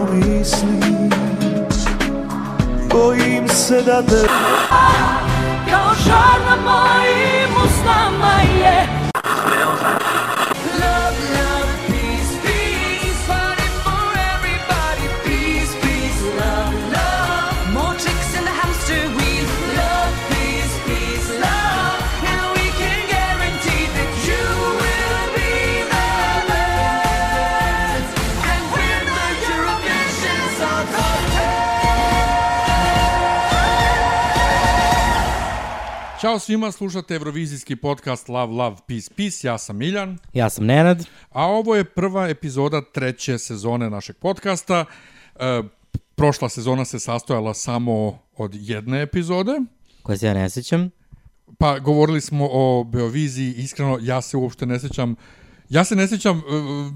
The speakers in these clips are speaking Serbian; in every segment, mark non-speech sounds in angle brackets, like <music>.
te pomislim Bojim se da te Kao žar na mojim Ćao svima, slušate Eurovizijski podcast Love, Love, Peace, Peace. Ja sam Miljan, Ja sam Nenad. a ovo je prva epizoda treće sezone našeg podcasta. E, prošla sezona se sastojala samo od jedne epizode, koje se ja ne sećam. pa govorili smo o Beoviziji, iskreno ja se uopšte ne sećam Ja se ne sećam e,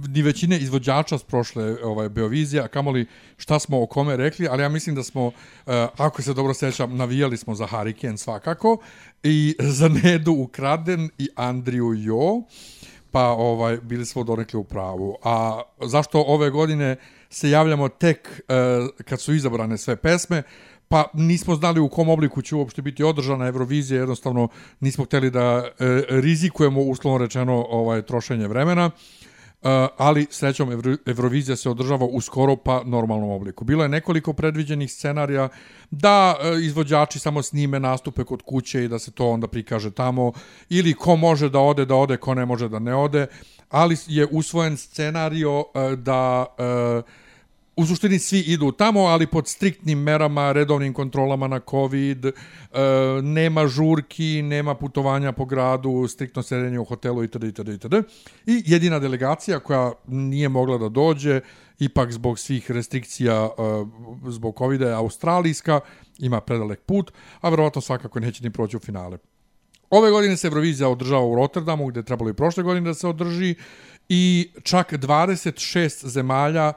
ni većine izvođača s prošle ovaj, Beovizije, a kamoli šta smo o kome rekli, ali ja mislim da smo, e, ako se dobro sećam, navijali smo za Hurricane svakako, i za Nedu Ukraden i Andriju Jo, pa ovaj bili smo donekle u pravu. A zašto ove godine se javljamo tek e, kad su izabrane sve pesme? Pa nismo znali u kom obliku će uopšte biti održana Eurovizija, jednostavno nismo hteli da e, rizikujemo uslovno rečeno ovaj trošenje vremena. Uh, ali srećom Evro, Eurovizija se održava u skoro pa normalnom obliku. Bilo je nekoliko predviđenih scenarija da uh, izvođači samo snime nastupe kod kuće i da se to onda prikaže tamo ili ko može da ode da ode, ko ne može da ne ode, ali je usvojen scenario uh, da uh, u suštini svi idu tamo, ali pod striktnim merama, redovnim kontrolama na COVID, e, nema žurki, nema putovanja po gradu, striktno sedenje u hotelu itd. itd. itd. I jedina delegacija koja nije mogla da dođe, ipak zbog svih restrikcija e, zbog covid je australijska, ima predalek put, a verovatno svakako neće ni proći u finale. Ove godine se Eurovizija održava u Rotterdamu, gde je trebalo i prošle godine da se održi, i čak 26 zemalja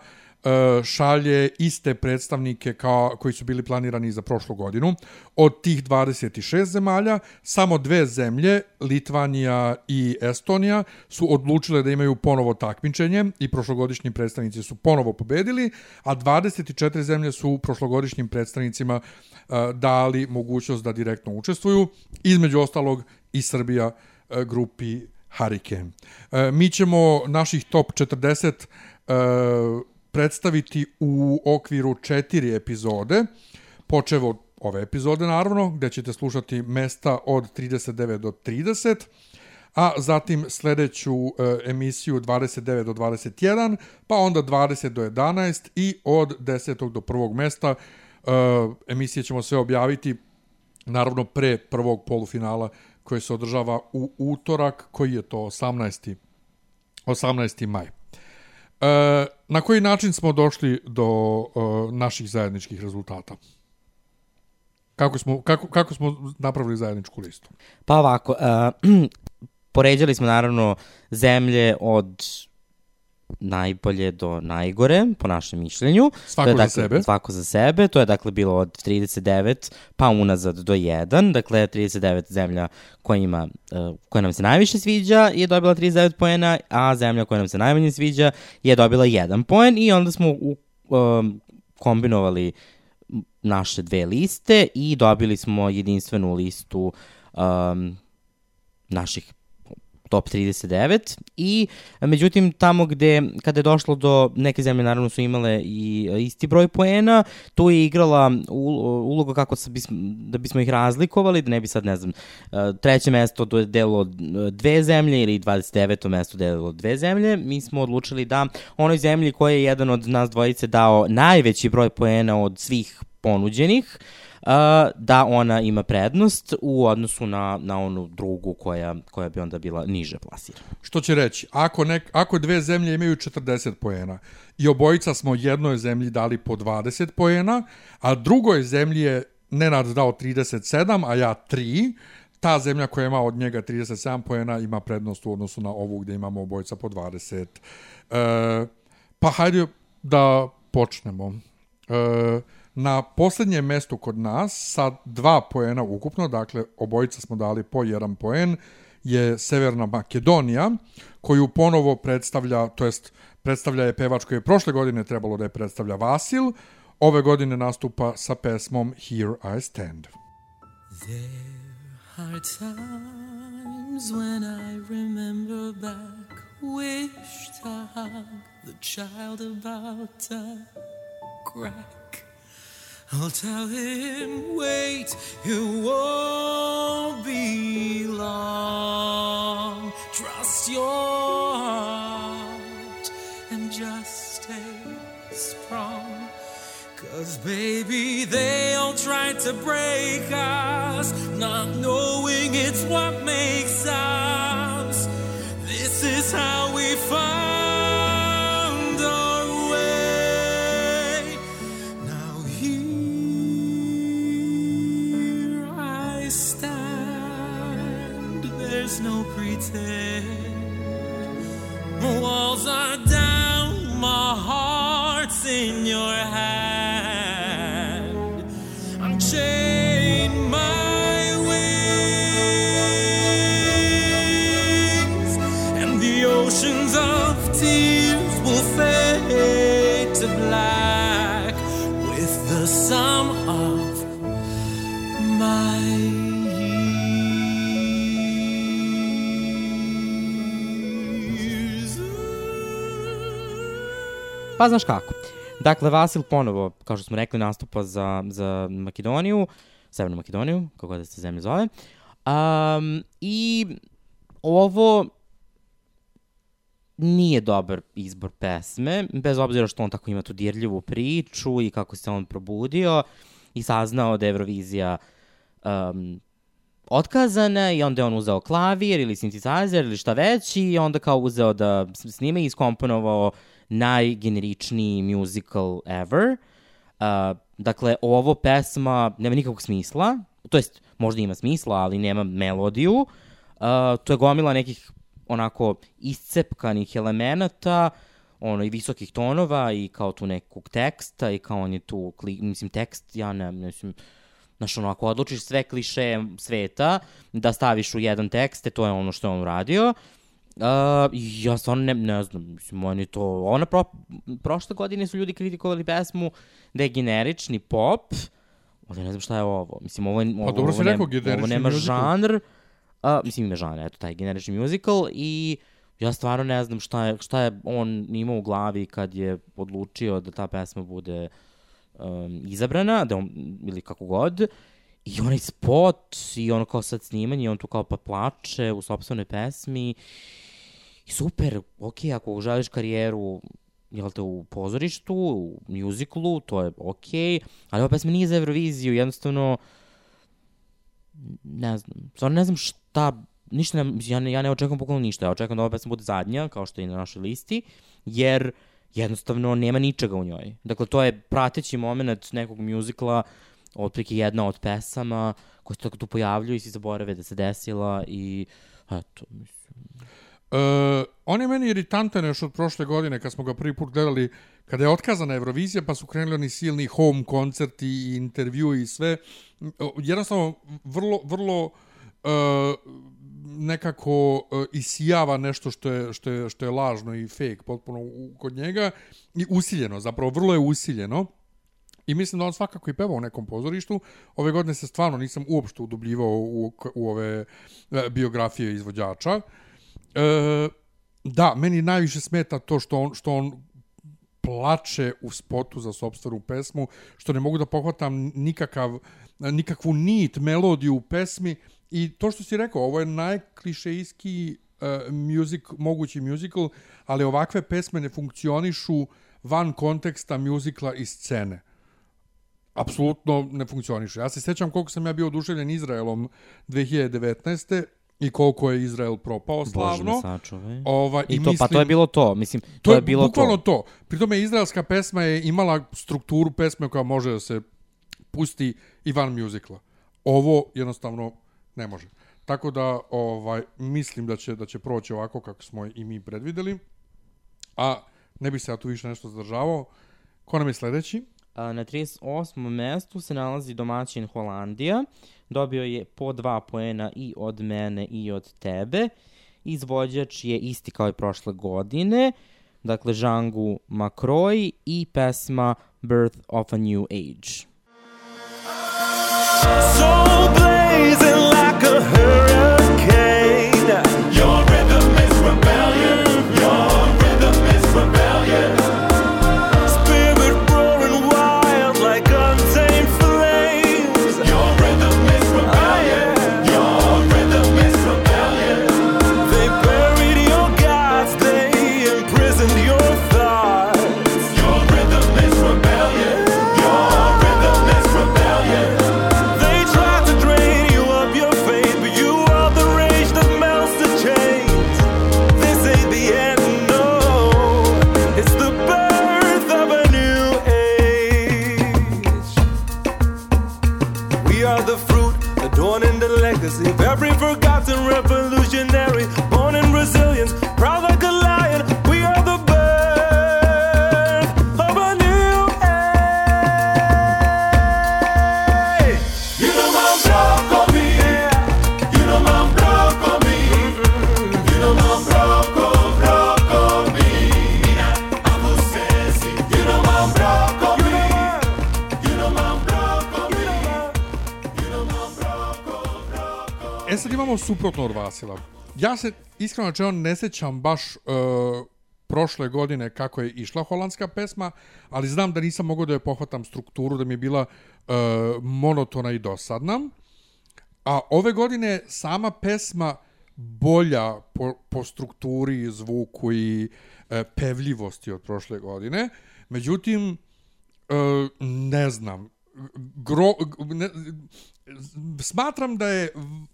šalje iste predstavnike kao, koji su bili planirani za prošlu godinu. Od tih 26 zemalja, samo dve zemlje, Litvanija i Estonija, su odlučile da imaju ponovo takmičenje i prošlogodišnji predstavnici su ponovo pobedili, a 24 zemlje su prošlogodišnjim predstavnicima e, dali mogućnost da direktno učestvuju, između ostalog i Srbija e, grupi Hurricane. E, mi ćemo naših top 40 e, predstaviti u okviru četiri epizode, počev od ove epizode naravno, gde ćete slušati mesta od 39 do 30, a zatim sledeću e, emisiju 29 do 21, pa onda 20 do 11 i od 10. do prvog mesta e, emisije ćemo sve objaviti naravno pre prvog polufinala koji se održava u utorak, koji je to 18. 18. maj. E, na koji način smo došli do e, naših zajedničkih rezultata? Kako smo, kako, kako smo napravili zajedničku listu? Pa ovako, uh, <clears throat> poređali smo naravno zemlje od najbolje do najgore, po našem mišljenju. Svako to je, za dakle, sebe. Svako za sebe. To je dakle bilo od 39 pa unazad do 1. Dakle, 39 zemlja koja, ima, uh, koja nam se najviše sviđa je dobila 39 poena, a zemlja koja nam se najmanje sviđa je dobila 1 poen i onda smo u, um, kombinovali naše dve liste i dobili smo jedinstvenu listu um, naših top 39 i međutim tamo gde kada je došlo do neke zemlje naravno su imale i e, isti broj poena tu je igrala ul- uloga kako bismo, da bismo ih razlikovali da ne bi sad ne znam e, treće mesto delilo dve zemlje ili 29. mesto delilo dve zemlje mi smo odlučili da onoj zemlji koja je jedan od nas dvojice dao najveći broj poena od svih ponuđenih uh, da ona ima prednost u odnosu na, na onu drugu koja, koja bi onda bila niže plasirana. Što će reći, ako, nek, ako dve zemlje imaju 40 poena i obojica smo jednoj zemlji dali po 20 poena, a drugoj zemlji je Nenad dao 37, a ja 3, ta zemlja koja ima od njega 37 poena ima prednost u odnosu na ovu gde imamo obojica po 20. E, pa hajde da počnemo. E, na poslednjem mestu kod nas sa dva poena ukupno, dakle obojica smo dali po jedan poen, je Severna Makedonija, koju ponovo predstavlja, to jest Predstavlja je pevač koji je prošle godine trebalo da je predstavlja Vasil. Ove godine nastupa sa pesmom Here I Stand. Are times when I remember back, wish to hug the child about to crack. I'll tell him, wait, it won't be long. Trust your heart and just stay strong. Cause baby, they all tried to break us, not knowing it's what makes us. This is how we found no pretend. Walls are Pa znaš kako. Dakle, Vasil ponovo, kao što smo rekli, nastupa za, za Makedoniju, Severnu Makedoniju, kako da se zemlja zove. Um, I ovo nije dobar izbor pesme, bez obzira što on tako ima tu dirljivu priču i kako se on probudio i saznao da je Eurovizija um, otkazana i onda je on uzeo klavir ili synthesizer ili šta već i onda kao uzeo da snime i iskomponovao najgeneričniji musical ever. Uh, dakle, ovo pesma nema nikakvog smisla, to jest možda ima smisla, ali nema melodiju. Uh, to je gomila nekih onako iscepkanih elemenata, ono i visokih tonova i kao tu nekog teksta i kao on je tu, kli, mislim tekst, ja ne, mislim, Znaš, ono, ako odlučiš sve kliše sveta da staviš u jedan tekst, e, to je ono što je on uradio. Uh, ja stvarno ne, ne znam, mislim, on je to... Ona pro, prošle godine su ljudi kritikovali pesmu da je generični pop, ali ne znam šta je ovo. Mislim, ovo, je, ovo, Pa dobro ovo, rekao, ovo nema musical. žanr. Uh, mislim, ima žanr, eto, taj generični musical i ja stvarno ne znam šta je, šta je on imao u glavi kad je odlučio da ta pesma bude um, izabrana, da on, ili kako god, i onaj spot, i ono kao sad snimanje, i on tu kao pa plače u sobstvenoj pesmi, i super, ok, ako želiš karijeru, jel te, u pozorištu, u muziklu, to je ok, ali ova pesma nije za Euroviziju, jednostavno, ne znam, stvarno ne znam šta, ništa ne, ja ne, ja ne očekujem bukvalno ništa, ja očekujem da ova pesma bude zadnja, kao što je na našoj listi, jer jednostavno nema ničega u njoj. Dakle, to je prateći moment nekog mjuzikla, otprilike jedna od pesama koja se tako tu pojavljuju i svi zaborave da se desila i eto, mislim. E, on je meni iritantan još od prošle godine kad smo ga prvi put gledali kada je otkazana Eurovizija pa su krenuli oni silni home koncerti i intervju i sve. Jednostavno vrlo, vrlo e, nekako e, isijava nešto što je, što, je, što je lažno i fake potpuno u, kod njega i usiljeno, zapravo vrlo je usiljeno. I mislim da on svakako i peva u nekom pozorištu. Ove godine se stvarno nisam uopšte udubljivao u, u ove e, biografije izvođača. E, da, meni najviše smeta to što on, što on plače u spotu za sobstvenu pesmu, što ne mogu da pohvatam nikakav, nikakvu nit, melodiju u pesmi i to što si rekao, ovo je najklišejski uh, music, mogući musical, ali ovakve pesme ne funkcionišu van konteksta muzikla i scene apsolutno ne funkcioniše. Ja se sećam koliko sam ja bio oduševljen Izraelom 2019. i koliko je Izrael propao Bože slavno. me sačuvaj. Ovaj, I, to, pa to je bilo to, mislim, to, To je bilo bukvalno to. to. Pri tome izraelska pesma je imala strukturu pesme koja može da se pusti i van muzikla. Ovo jednostavno ne može. Tako da ovaj mislim da će da će proći ovako kako smo i mi predvideli. A ne bi se ja tu više nešto zadržavao. Ko nam je sledeći? Na 38. mestu se nalazi domaćin Holandija. Dobio je po dva poena i od mene i od tebe. Izvođač je isti kao i prošle godine. dakle Žangu Makroj i pesma Birth of a New Age. So blazing imamo suprotno od Vasila. Ja se iskreno rečeno ne sećam baš uh, prošle godine kako je išla holandska pesma, ali znam da nisam mogao da je pohvatam strukturu, da mi je bila uh, monotona i dosadna. A ove godine sama pesma bolja po, po strukturi, zvuku i e, pevljivosti od prošle godine. Međutim, e, ne znam, gro, ne, smatram da je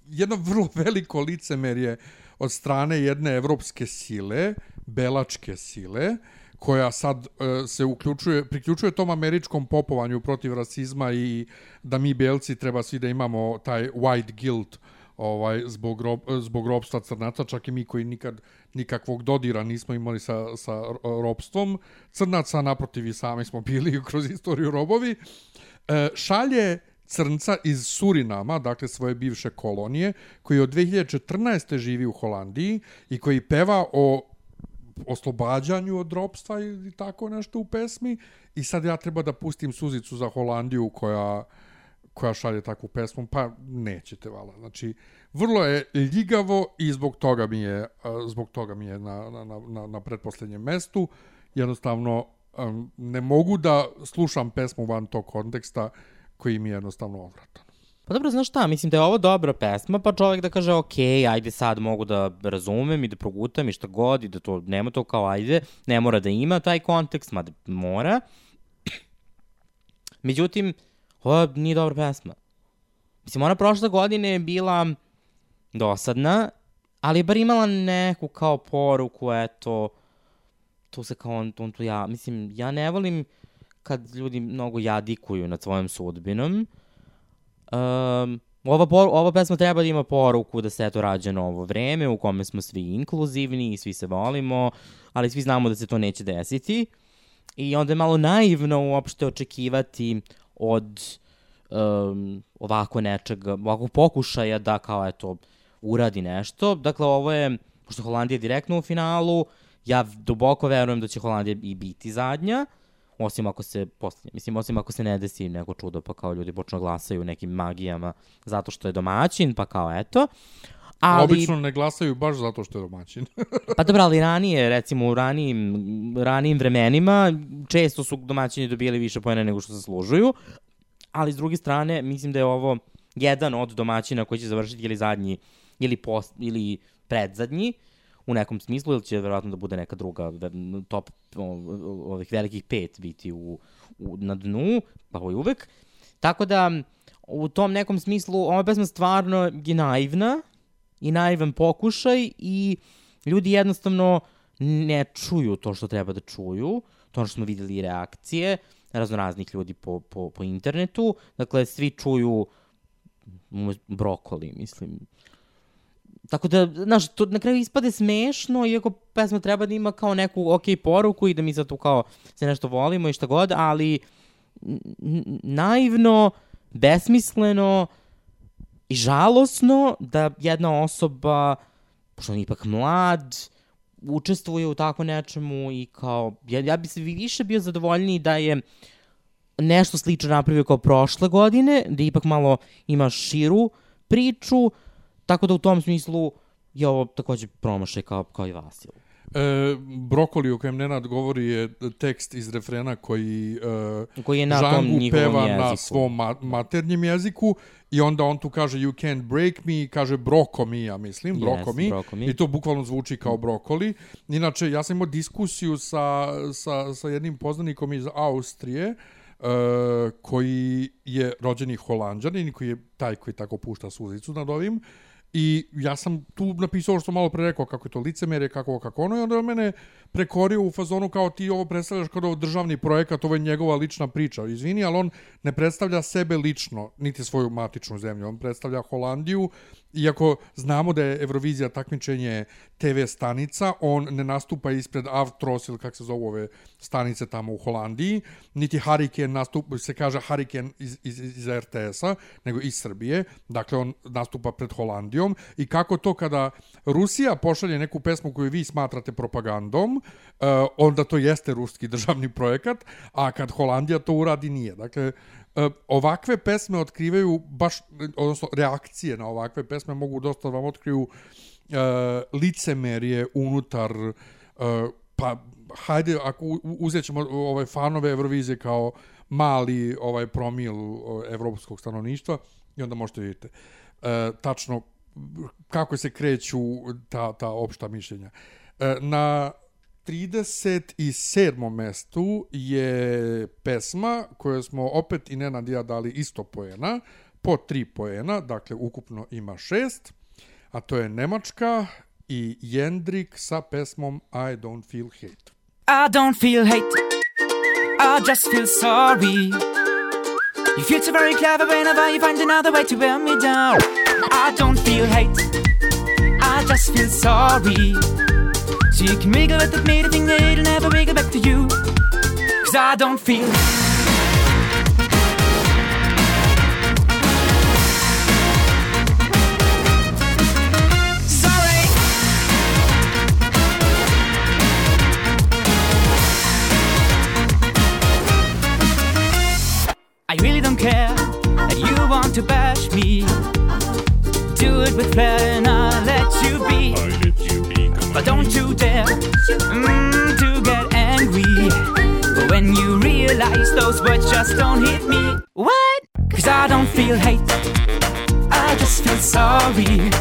jedno vrlo veliko licemerje od strane jedne evropske sile, belačke sile, koja sad e, se uključuje, priključuje tom američkom popovanju protiv rasizma i da mi belci treba svi da imamo taj white guilt ovaj zbog rob, zbog robstva crnaca čak i mi koji nikad nikakvog dodira nismo imali sa sa robstvom crnaca naprotiv i sami smo bili <laughs> kroz istoriju robovi. E, šalje crnca iz Surinama, dakle svoje bivše kolonije, koji od 2014. živi u Holandiji i koji peva o oslobađanju od ropstva i tako nešto u pesmi i sad ja treba da pustim suzicu za Holandiju koja koja šalje takvu pesmu, pa nećete vala. Znači, vrlo je ljigavo i zbog toga mi je, zbog toga mi je na, na, na, na pretposlednjem mestu. Jednostavno, ne mogu da slušam pesmu van tog konteksta koji mi je jednostavno odvratan. Pa dobro, znaš šta, mislim da je ovo dobra pesma, pa čovjek da kaže, ok, ajde sad mogu da razumem i da progutam i šta god, i da to, nema to kao ajde, ne mora da ima taj kontekst, mada mora. <clears throat> Međutim, ovo nije dobra pesma. Mislim, ona prošle godine je bila dosadna, ali je bar imala neku kao poruku, eto, tu se kao on, on tu ja, mislim, ja ne volim kad ljudi mnogo jadikuju nad svojom sudbinom. Um, ova, por, ova pesma treba da ima poruku da se eto rađa novo vreme u kome smo svi inkluzivni i svi se volimo, ali svi znamo da se to neće desiti. I onda je malo naivno uopšte očekivati od um, ovako nečega, ovakvog pokušaja da kao eto uradi nešto. Dakle, ovo je, pošto je Holandija direktno u finalu, ja duboko verujem da će Holandija i biti zadnja, osim ako se poslednje, mislim, osim ako se ne desi neko čudo, pa kao ljudi počnu da glasaju nekim magijama zato što je domaćin, pa kao eto. Ali, Obično ne glasaju baš zato što je domaćin. <laughs> pa dobro, ali ranije, recimo u ranijim, ranijim vremenima, često su domaćini dobijali više pojene nego što zaslužuju, ali s druge strane, mislim da je ovo jedan od domaćina koji će završiti ili zadnji, ili, post, ili predzadnji, u nekom smislu, ili će verovatno da bude neka druga top ovih velikih pet biti u, u, na dnu, pa je uvek. Tako da, u tom nekom smislu, ova pesma stvarno je naivna i naivan pokušaj i ljudi jednostavno ne čuju to što treba da čuju, to što smo videli i reakcije raznoraznih ljudi po, po, po internetu. Dakle, svi čuju brokoli, mislim. Tako da, znaš, to na kraju ispade smešno, iako pesma treba da ima kao neku ok poruku i da mi sad tu kao se nešto volimo i šta god, ali naivno, besmisleno i žalosno da jedna osoba, pošto on je ipak mlad, učestvuje u tako nečemu i kao, ja, ja bi se više bio zadovoljniji da je nešto slično napravio kao prošle godine, da ipak malo ima širu priču, tako da u tom smislu je ovo takođe promašaj kao, kao i Vasil. E, brokoli o kojem Nenad govori je tekst iz refrena koji, e, Koji je na tom Žangu njihovom peva na jeziku. svom ma maternjem jeziku i onda on tu kaže you can't break me, kaže broko mi, ja mislim, Yes, broko mi, broko mi. i to bukvalno zvuči kao brokoli. Inače, ja sam imao diskusiju sa, sa, sa jednim poznanikom iz Austrije, e, koji je rođeni holandžanin, koji je taj koji tako pušta suzicu nad ovim, I ja sam tu napisao što malo pre rekao, kako je to licemerje, kako kako ono, i onda mene prekorio u fazonu kao ti ovo predstavljaš kao da državni projekat, ovo je njegova lična priča. Izvini, ali on ne predstavlja sebe lično, niti svoju matičnu zemlju. On predstavlja Holandiju, iako znamo da je Eurovizija takmičenje TV stanica, on ne nastupa ispred Avtros ili kako se zovu ove stanice tamo u Holandiji, niti Hurricane nastupa, se kaže Hurricane iz, iz, iz RTS-a, nego iz Srbije. Dakle, on nastupa pred Holandijom. I kako to kada Rusija pošalje neku pesmu koju vi smatrate propagandom, uh, onda to jeste ruski državni projekat, a kad Holandija to uradi nije. Dakle, uh, ovakve pesme otkrivaju baš, odnosno reakcije na ovakve pesme mogu dosta da vam otkriju uh, licemerje unutar uh, pa hajde ako u- uzet ćemo ovaj fanove Eurovizije kao mali ovaj promil evropskog stanovništva i onda možete vidjeti e, tačno kako se kreću ta, ta opšta mišljenja. E, na 37. mestu je pesma koju smo opet i Nenad ja dali isto poena, po tri poena, dakle ukupno ima šest, a to je Nemačka i Jendrik sa pesmom I Don't Feel Hate. I don't feel hate, I just feel sorry. You feel so very clever whenever you find another way to wear me down. I don't feel hate, I just feel sorry. So you can wiggle at that made thing that it'll never wiggle back to you. Cause I don't feel sorry. I really don't care that you want to bash me. Do it with flair and I'll let you be. Oh, But don't you dare mm, to get angry. When you realize those words just don't hit me. What? Cause I don't feel hate. I just feel sorry.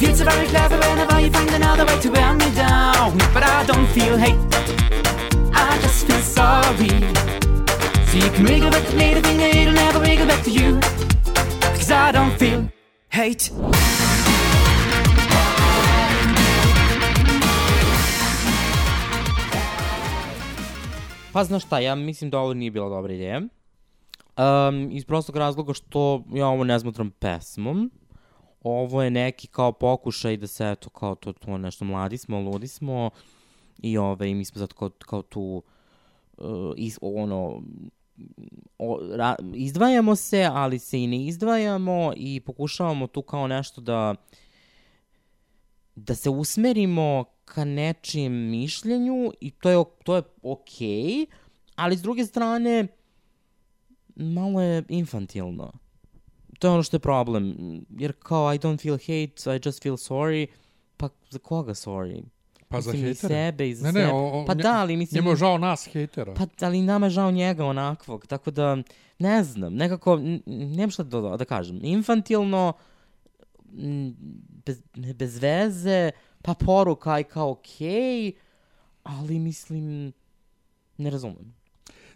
Feel so very clever whenever you find another way to wear me down. But I don't feel hate. I just feel sorry. So you can wiggle back to me, the thing it'll never wiggle back to you. Cause I don't feel hate. Pa znaš šta, ja mislim da ovo nije bila dobra ideja. Um, iz prostog razloga što ja ovo ne smatram pesmom. Ovo je neki kao pokušaj da se, eto, kao to, to nešto mladi smo, ludi smo i ove, mi smo zato kao, kao tu uh, iz, ono, o, ra, izdvajamo se, ali se i ne izdvajamo i pokušavamo tu kao nešto da da se usmerimo ka nečijem mišljenju i to je, to je okej, okay, ali s druge strane malo je infantilno. To je ono što je problem. Jer kao I don't feel hate, I just feel sorry. Pa za koga sorry? Pa za Mislim, i hejtere? sebe, i za ne, ne, sebe. o, o, Pa da, ali mislim- Njemu je žao nas hejtera. Pa, ali nama je žao njega onakvog, tako da, ne znam, nekako, nemam šta da, da kažem, infantilno, bez, ne, bez veze, pa poruka aj kao okej, ali mislim, ne razumem.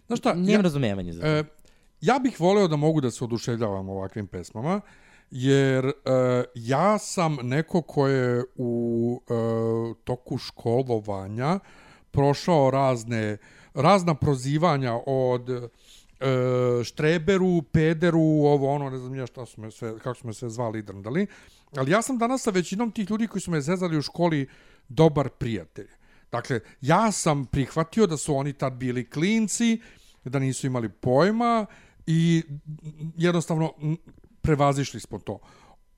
Znaš šta, Nemam ja, razumevanja za to. e, ja bih voleo da mogu da se oduševljavam ovakvim pesmama, jer e, ja sam neko ko je u e, toku školovanja prošao razne, razna prozivanja od e, štreberu, pederu, ovo ono, ne znam ja šta su me sve, kako su me sve zvali i drndali, ali ja sam danas sa većinom tih ljudi koji su me zezali u školi dobar prijatelj. Dakle, ja sam prihvatio da su oni tad bili klinci, da nisu imali pojma i jednostavno prevazišli smo to.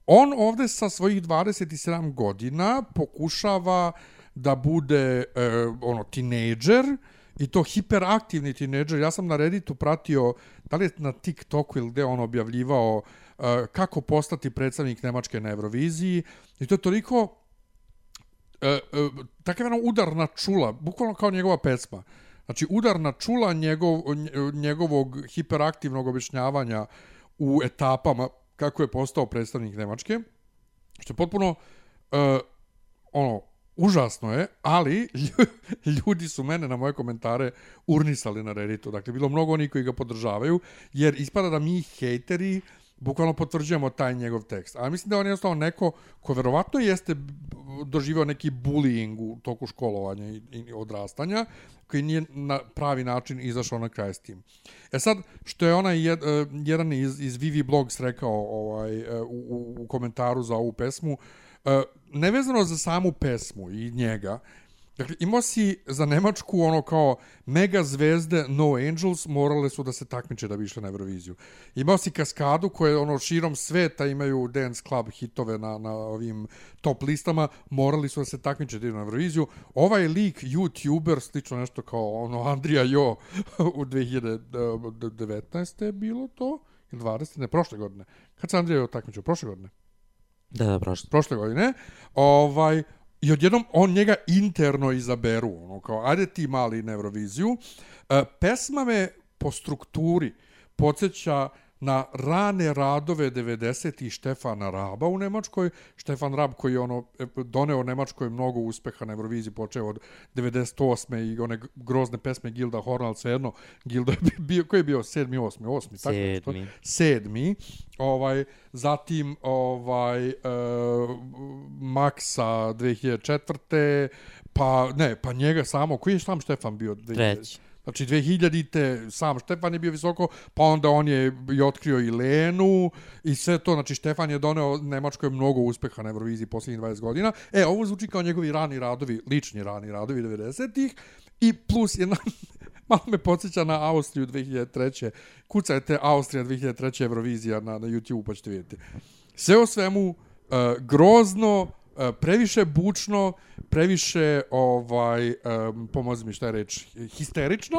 On ovde sa svojih 27 godina pokušava da bude e, ono tinejdžer i to hiperaktivni tinejdžer. Ja sam na Redditu pratio, da li je na TikToku ili gde on objavljivao e, kako postati predstavnik Nemačke na Euroviziji i to je toliko e, e, takav jedan udar na čula, bukvalno kao njegova pesma. Znači, udar na čula njegov, njegovog hiperaktivnog objašnjavanja u etapama kako je postao predstavnik Nemačke, što je potpuno uh, ono, užasno je, ali <laughs> ljudi su mene na moje komentare urnisali na Redditu. Dakle, bilo mnogo onih koji ga podržavaju, jer ispada da mi hejteri bukvalno potvrđujemo taj njegov tekst. A mislim da on je jednostavno neko ko verovatno jeste doživao neki bullying u toku školovanja i, i odrastanja, koji nije na pravi način izašao na kraj s tim. E sad, što je onaj jed, e, jedan iz, iz Vivi Blogs rekao ovaj, e, u, u, u komentaru za ovu pesmu, nevezano za samu pesmu i njega, Dakle, imao si za Nemačku ono kao mega zvezde No Angels morale su da se takmiče da bi išle na Euroviziju. Imao si Kaskadu koje ono širom sveta imaju dance club hitove na, na ovim top listama, morali su da se takmiče da idu na Euroviziju. Ovaj lik, youtuber, slično nešto kao ono Andrija Jo <laughs> u 2019. je bilo to? Ili 20. Ne, prošle godine. Kad se Andrija Jo takmičio? Prošle godine? Da, da, prošlo. prošle godine, ovaj, i odjednom on njega interno izaberu, ono kao, ajde ti mali na Euroviziju. E, pesma me po strukturi podsjeća na rane radove 90. Štefana Raba u Nemačkoj. Štefan Rab koji je ono, e, doneo Nemačkoj mnogo uspeha na Euroviziji, počeo od 98. i one grozne pesme Gilda Hornal, svejedno, Gilda je bio, koji je bio? Sedmi, osmi, osmi, tako nešto? Sedmi. ovaj, zatim ovaj, uh, Maxa 2004. Pa, ne, pa njega samo, koji je sam Štefan bio? 2000? Treći. Znači 2000-te sam Štefan je bio visoko, pa onda on je i otkrio i Lenu i sve to, znači Štefan je doneo Nemačkoj mnogo uspeha na Euroviziji posljednjih 20 godina. E, ovo zvuči kao njegovi rani radovi, lični rani radovi 90-ih i plus jedna, <laughs> malo me podsjeća na Austriju 2003. Kucajte Austrija 2003. Eurovizija na, na YouTube pa ćete vidjeti. Sve o svemu, uh, grozno, previše bučno, previše ovaj um, pomozi mi šta je reč, histerično.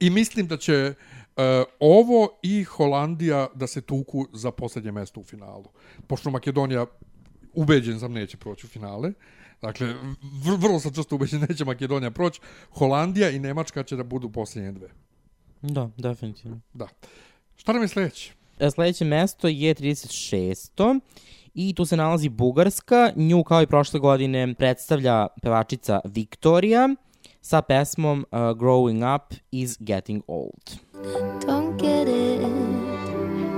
I mislim da će uh, ovo i Holandija da se tuku za poslednje mesto u finalu. Pošto Makedonija ubeđen sam neće proći u finale. Dakle, vr vrlo sam često ubeđen <laughs> neće Makedonija proći. Holandija i Nemačka će da budu posljednje dve. Da, definitivno. Da. Šta nam je sledeće? E, Sledeće mesto je 36. I tu se nalazi Bugarska. Nju kao i prošle godine predstavlja pevačica Viktorija sa pesmom uh, Growing Up is Getting Old. Don't get it.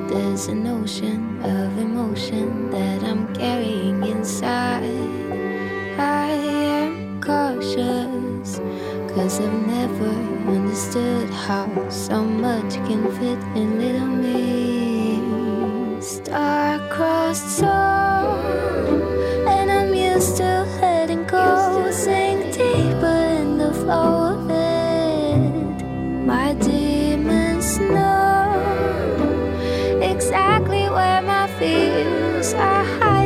There's an ocean of emotion that I'm carrying inside. I am cautious, cause I've never understood how so much can fit in little me. Star-crossed soul, and I'm used to letting go, sink deeper in the flow of it. My demons know exactly where my fears are hiding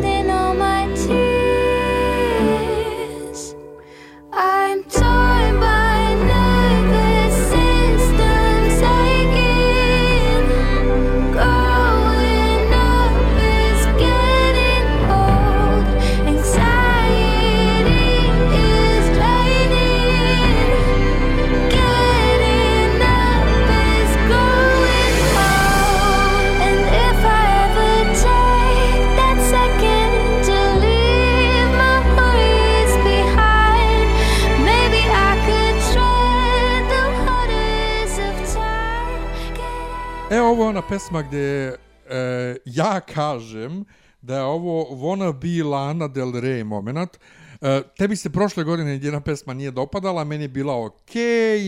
ona pesma gde e, ja kažem da je ovo wanna be Lana Del Rey moment. E, tebi se prošle godine jedna pesma nije dopadala, meni je bila ok,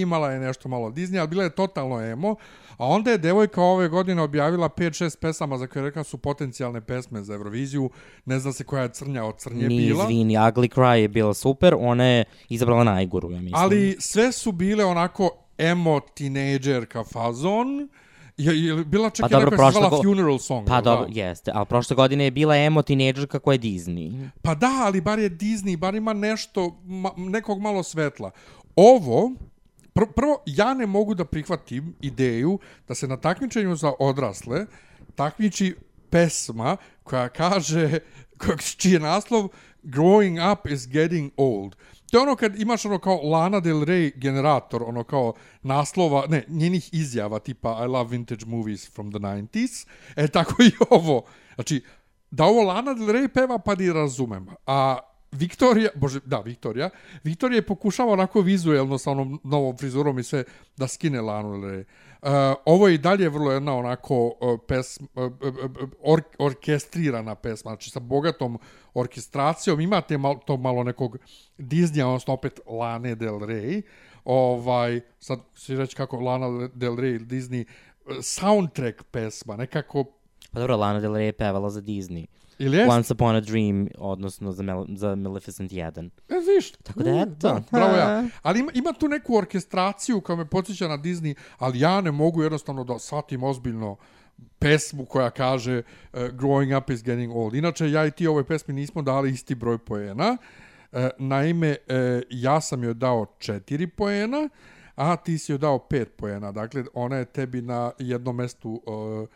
imala je nešto malo Disney, ali bila je totalno emo. A onda je devojka ove godine objavila 5-6 pesama za koje je rekla su potencijalne pesme za Euroviziju. Ne zna se koja je crnja od crnje Ni bila. izvini, Ugly Cry je bila super, ona je izabrala najgoru, ja mislim. Ali sve su bile onako emo tinejdžerka fazon Je, je bila čak Pa dobro, koja se zvala go- Funeral Song? Pa dobro, da? jeste. Ali prošle godine je bila emo tinejdžerka koja je Disney. Pa da, ali bar je Disney, bar ima nešto, ma, nekog malo svetla. Ovo, pr prvo, ja ne mogu da prihvatim ideju da se na takmičenju za odrasle takmiči pesma koja kaže, <laughs> koja, čiji je naslov Growing up is getting old. To je ono kad imaš ono kao Lana Del Rey generator, ono kao naslova, ne, njenih izjava tipa I love vintage movies from the 90s. E tako i ovo. Znači, da ovo Lana Del Rey peva, pa ni razumem. A Viktorija, bože, da, Viktorija, Viktorija je pokušava onako vizuelno sa onom novom frizurom i sve da skine Lanu Del Rey. Uh, ovo je i dalje vrlo jedna onako uh, pesma, uh, uh, or, orkestrirana pesma, znači sa bogatom orkestracijom, imate mal, to malo nekog Disneya, odnosno opet Lane Del Rey, ovaj, sad si reći kako Lana Del Rey, Disney, uh, soundtrack pesma, nekako, Pa dobro, Lana Del Rey je pevala za Disney. Ili jest? Once Upon a Dream, odnosno za, Mel za Maleficent 1. E, viš. Tako da, eto. Da, bravo ja. Ali ima, ima tu neku orkestraciju koja me podsjeća na Disney, ali ja ne mogu jednostavno da shvatim ozbiljno pesmu koja kaže uh, Growing up is getting old. Inače, ja i ti ovoj pesmi nismo dali isti broj poena. Uh, naime, uh, ja sam joj dao četiri poena, a ti si joj dao pet poena. Dakle, ona je tebi na jednom mestu uh,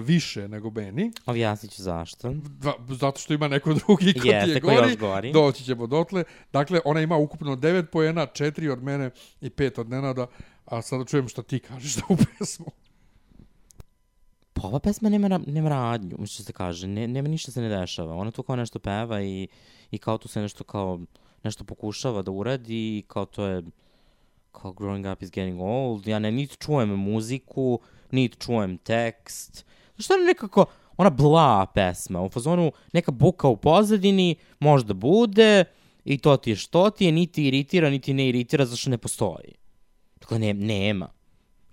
više nego meni. Objasnit ću zašto. Dva, zato što ima neko drugi ko ti Jeste, je ko je gori. još gori. Doći ćemo dotle. Dakle, ona ima ukupno 9 poena, 4 od mene i 5 od Nenada. A sada čujem šta ti kažeš da u pesmu. Pa ova pesma nema, nema radnju, što se kaže, ne, nema ništa se ne dešava. Ona tu kao nešto peva i, i kao tu se nešto kao, nešto pokušava da uradi i kao to je, kao growing up is getting old. Ja ne, niti čujem muziku, niti čujem tekst. Što je nekako, ona bla pesma, u fazonu neka buka u pozadini, možda bude, i to ti je što ti je, niti iritira, niti ne iritira, zašto ne postoji. Dakle, ne, nema.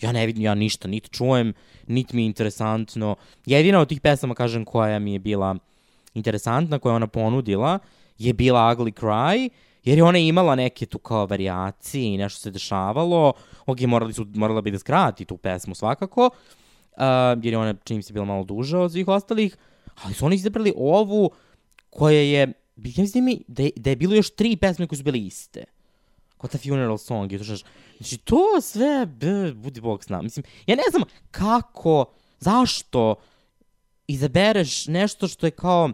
Ja ne vidim, ja ništa, niti čujem, niti mi je interesantno. Jedina od tih pesama, kažem, koja mi je bila interesantna, koja je ona ponudila, je bila Ugly Cry, jer je ona imala neke tu kao variacije i nešto se dešavalo. Ok, morali su, morala bi da skrati tu pesmu svakako, uh, jer je ona, čini mi se, bila malo duža od svih ostalih, ali su oni izabrali ovu koja je, ja mislim mi da je, da je bilo još tri pesme koje su bile iste. Kao ta funeral song i to što znači to sve b, budi bog nama mislim ja ne znam kako zašto izabereš nešto što je kao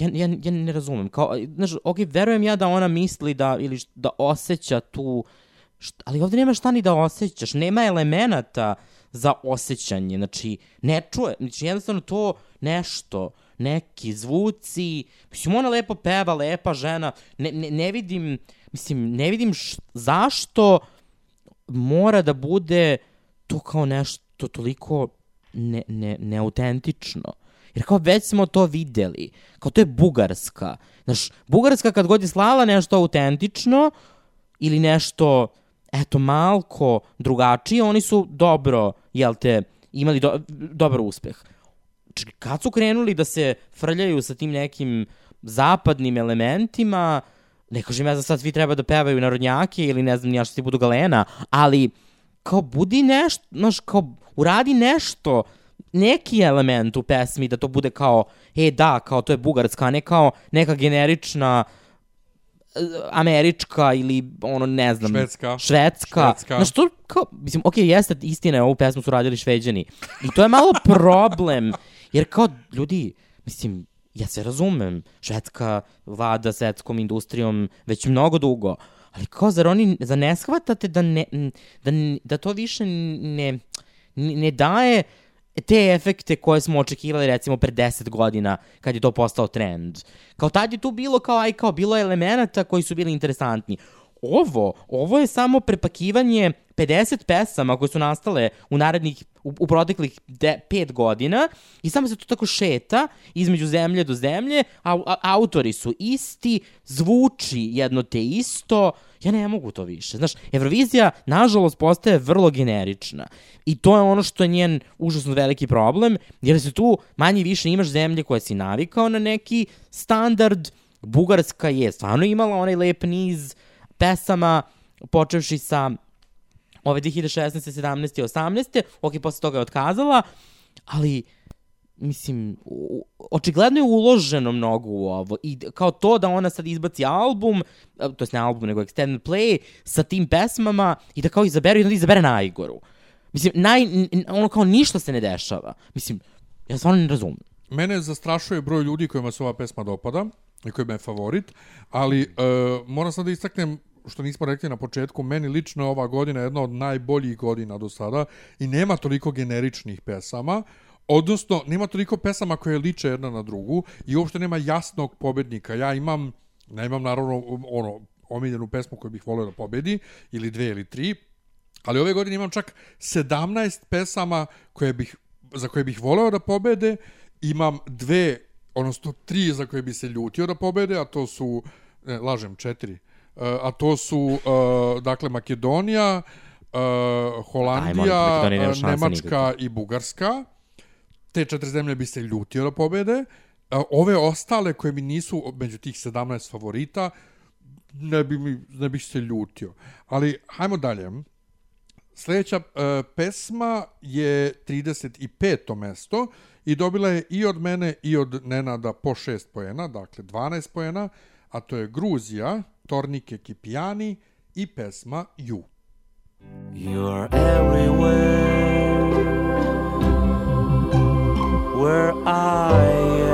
ja, ja, ja ne razumem. Kao znaš ok verujem ja da ona misli da ili da osjeća tu št, ali ovdje nema šta ni da osjećaš. Nema elemenata za osjećanje. Znači ne čuje znači jednostavno to nešto neki zvuci. Mislim ona lepo peva lepa žena. Ne, ne, ne vidim mislim ne vidim š, zašto mora da bude to kao nešto toliko ne, ne, neautentično. Jer kao već smo to videli. Kao to je Bugarska. Znaš, Bugarska kad god je slala nešto autentično ili nešto, eto, malko drugačije, oni su dobro, jel te, imali do, dobar uspeh. Č- kad su krenuli da se frljaju sa tim nekim zapadnim elementima, ne kažem ja da sad svi treba da pevaju narodnjake ili ne znam ja što ti budu galena, ali kao budi nešto, znaš, kao uradi nešto, neki element u pesmi da to bude kao, e da, kao to je bugarska, a ne kao neka generična e, američka ili ono ne znam Švedska. švedska, Švedska. znaš to kao mislim okej jeste istina je ovu pesmu su radili šveđani i to je malo <laughs> problem jer kao ljudi mislim ja se razumem švedska vlada svetskom industrijom već mnogo dugo ali kao zar oni za ne shvatate da ne da, da to više ne ne daje te efekte koje smo očekivali recimo pre 10 godina kad je to postao trend. Kao tad je tu bilo kao aj kao bilo elemenata koji su bili interesantni. Ovo, ovo je samo prepakivanje 50 pesama koje su nastale u narednih u, u proteklih de, pet godina i samo se to tako šeta između zemlje do zemlje, a, a autori su isti, zvuči jedno te isto, ja ne mogu to više. Znaš, Eurovizija, nažalost, postaje vrlo generična. I to je ono što je njen užasno veliki problem, jer se tu manje više imaš zemlje koje si navikao na neki standard. Bugarska je stvarno imala onaj lep niz pesama, počevši sa ove 2016. 17. 18. Ok, posle toga je otkazala, ali mislim, u- očigledno je uloženo mnogo u ovo i kao to da ona sad izbaci album, to jest ne album, nego extended play sa tim pesmama i da kao izaberu i onda izabere najgoru. Mislim, naj, ono kao ništa se ne dešava. Mislim, ja stvarno ne razumem. Mene zastrašuje broj ljudi kojima se ova pesma dopada i kojima je favorit, ali e, moram sad da istaknem što nismo rekli na početku, meni lično je ova godina jedna od najboljih godina do sada i nema toliko generičnih pesama, odnosno nema toliko pesama koje liče jedna na drugu i uopšte nema jasnog pobednika. Ja imam, ne imam naravno ono, omiljenu pesmu koju bih volio da pobedi, ili dve ili tri, ali ove godine imam čak 17 pesama koje bih, za koje bih voleo da pobede, imam dve, odnosno tri za koje bi se ljutio da pobede, a to su, ne, lažem, četiri, e, a to su, e, dakle, Makedonija, e, Holandija, šanse Nemačka i Bugarska. Te četiri zemlje bi se ljutio da pobede. A Ove ostale koje mi nisu među tih 17 favorita, ne, bi mi, ne bih se ljutio. Ali, hajmo dalje. Sljedeća uh, pesma je 35. mesto i dobila je i od mene i od Nenada po 6 pojena, dakle 12 pojena, a to je Gruzija, Tornike Kipijani i pesma Ju. You're everywhere where I am.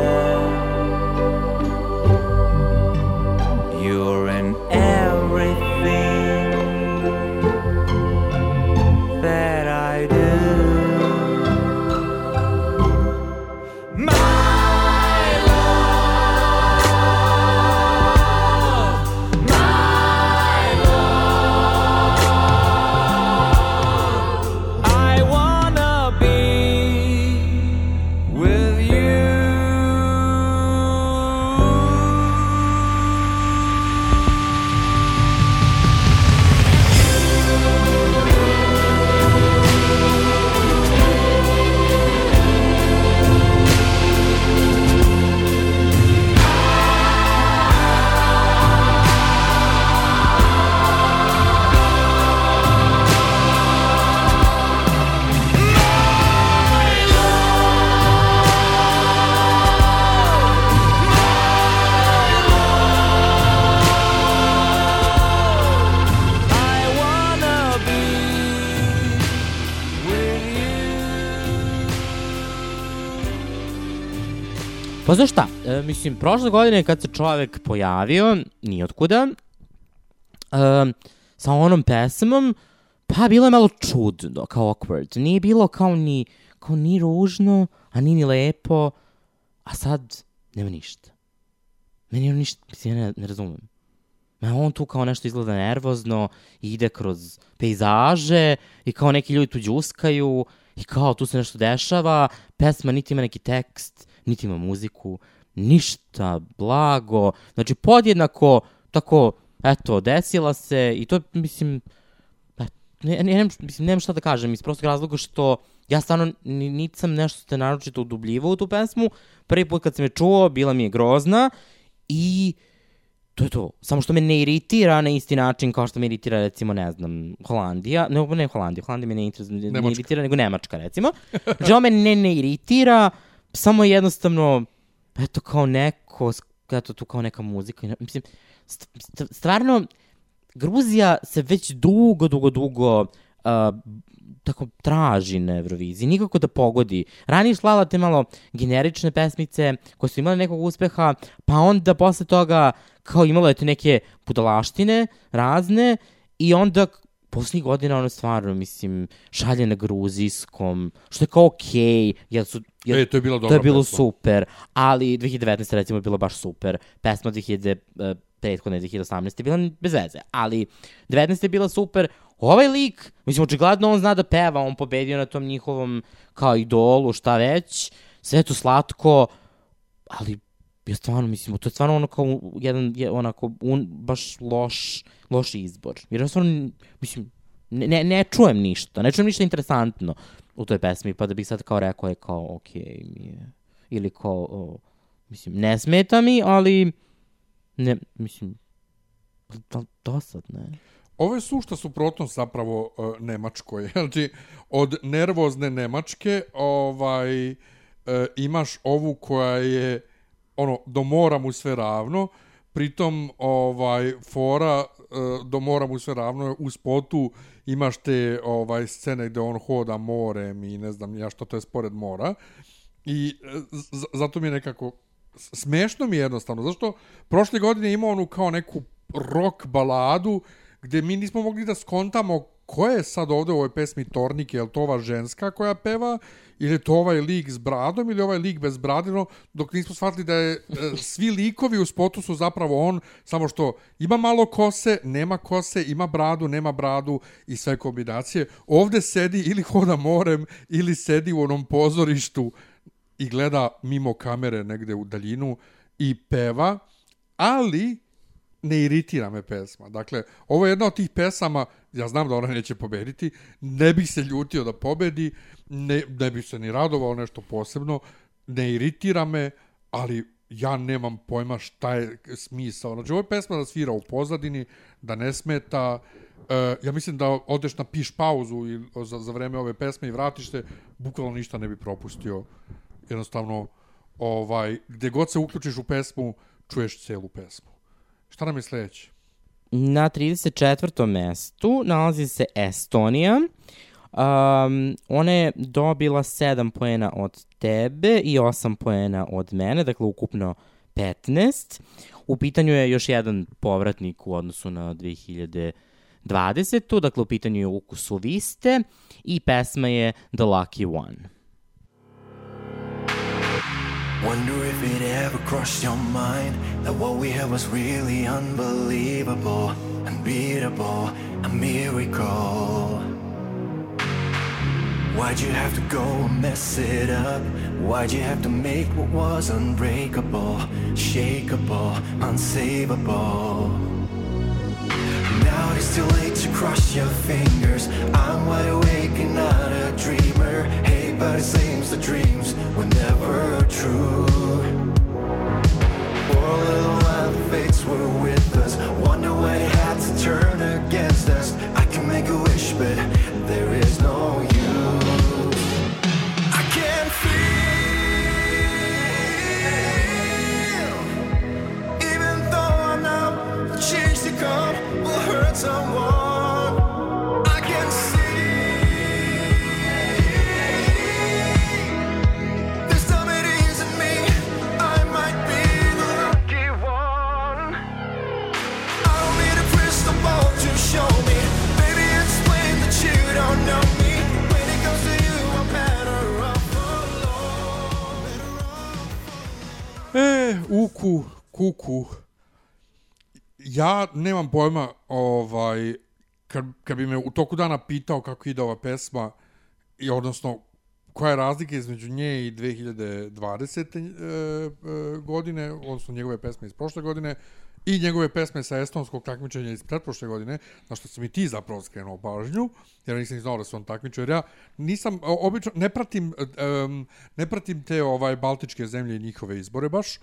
Pa znaš šta, e, mislim, prošle godine kad se čovek pojavio, nijotkuda, e, sa onom pesmom, pa bilo je malo čudno, kao awkward. Nije bilo kao ni, kao ni ružno, a ni ni lepo, a sad nema ništa. Meni on ništa, mislim, ja ne, ne razumem. Ma on tu kao nešto izgleda nervozno, ide kroz pejzaže i kao neki ljudi tu đuskaju i kao tu se nešto dešava, pesma niti ima neki tekst, niti ima muziku, ništa, blago, znači podjednako tako, eto, desila se i to, mislim, ne, ne, ne, mislim, nemam šta da kažem, iz prostog razloga što ja stvarno ni, niti sam nešto ste naročito udubljivao u tu pesmu, prvi put kad sam je čuo, bila mi je grozna i to je to. Samo što me ne iritira na isti način kao što me iritira recimo, ne znam, Holandija. Ne, ne Holandija, Holandija me ne, iritira, ne iritira, nego Nemačka recimo. Znači me ne, ne iritira, samo jednostavno, eto kao neko, eto tu kao neka muzika. Mislim, st- st- stvarno, Gruzija se već dugo, dugo, dugo uh, tako traži na Euroviziji, nikako da pogodi. Ranije je slala te malo generične pesmice koje su imale nekog uspeha, pa onda posle toga kao imalo je te neke budalaštine razne i onda poslednjih godina ono stvarno, mislim, šalje na gruzijskom, što je kao okej, jer su... Jer, E, to je bila dobra To je bilo pesma. super, ali 2019. recimo je bilo baš super. Pesma 2000, e, prethodne 2018. je bila bez veze, ali 19. je bila super. Ovaj lik, mislim, očigledno on zna da peva, on pobedio na tom njihovom kao idolu, šta već, sve je to slatko, ali ja stvarno mislim, to je stvarno ono kao jedan, je, onako, un, baš loš, loš izbor. Jer ja stvarno, mislim, ne, ne, ne čujem ništa, ne čujem ništa interesantno u toj pesmi, pa da bih sad kao rekao je kao, okej, mi je, ili kao, o, mislim, ne smeta mi, ali, ne, mislim, da, dosadno je. ovo je sušta suprotnost zapravo uh, Nemačkoj. <laughs> Znači, od nervozne Nemačke ovaj, uh, imaš ovu koja je ono, do mora mu sve ravno, pritom ovaj fora uh, do mora mu sve ravno u spotu imaš te ovaj scene gde on hoda morem i ne znam ja što to je spored mora. I e, zato mi je nekako smešno mi je jednostavno zašto prošle godine imao onu kao neku rock baladu gde mi nismo mogli da skontamo ko je sad ovde u ovoj pesmi Tornike, je li to ova ženska koja peva? Ili je to ovaj lik s bradom? Ili ovaj lik bez bradino, dok nismo shvatili da je e, svi likovi u spotu su zapravo on, samo što ima malo kose, nema kose, ima bradu, nema bradu i sve kombinacije. Ovde sedi ili hoda morem ili sedi u onom pozorištu i gleda mimo kamere negde u daljinu i peva, ali ne iritira me pesma. Dakle, ovo je jedna od tih pesama, ja znam da ona neće pobediti, ne bih se ljutio da pobedi, ne, ne bih se ni radovao nešto posebno, ne iritira me, ali ja nemam pojma šta je smisao. Znači, ovo je pesma da svira u pozadini, da ne smeta, E, ja mislim da odeš na piš pauzu i za, za vreme ove pesme i vratiš se, bukvalno ništa ne bi propustio. Jednostavno, ovaj, gde god se uključiš u pesmu, čuješ celu pesmu. Šta nam je sledeće? Na 34. mestu nalazi se Estonija. Um, ona je dobila 7 poena od tebe i 8 poena od mene, dakle ukupno 15. U pitanju je još jedan povratnik u odnosu na 2020. Dakle, u pitanju je Ukus Viste i pesma je The Lucky One. Wonder if it ever crossed your mind that what we had was really unbelievable, unbeatable, a miracle. Why'd you have to go and mess it up? Why'd you have to make what was unbreakable, shakeable, unsavable? Now it's too late to cross your fingers. I'm wide awake and not a dreamer. Hey, but it seems the dreams were never true. A little the fates were with us. Wonder when it had to turn against us. I can make a wish, but there is no use. I can feel, even though I know the change to come will hurt someone. E, uku, kuku. Ja nemam pojma, ovaj, kad, kad bi me u toku dana pitao kako ide ova pesma, i odnosno, koja je razlika između nje i 2020. E, e, godine, odnosno njegove pesme iz prošle godine, i njegove pesme sa estonskog takmičenja iz pretprošle godine, na što sam i ti zapravo skrenuo pažnju, jer nisam ni znao da se on takmičio, jer ja nisam, obično, ne pratim, um, ne pratim te ovaj baltičke zemlje i njihove izbore baš,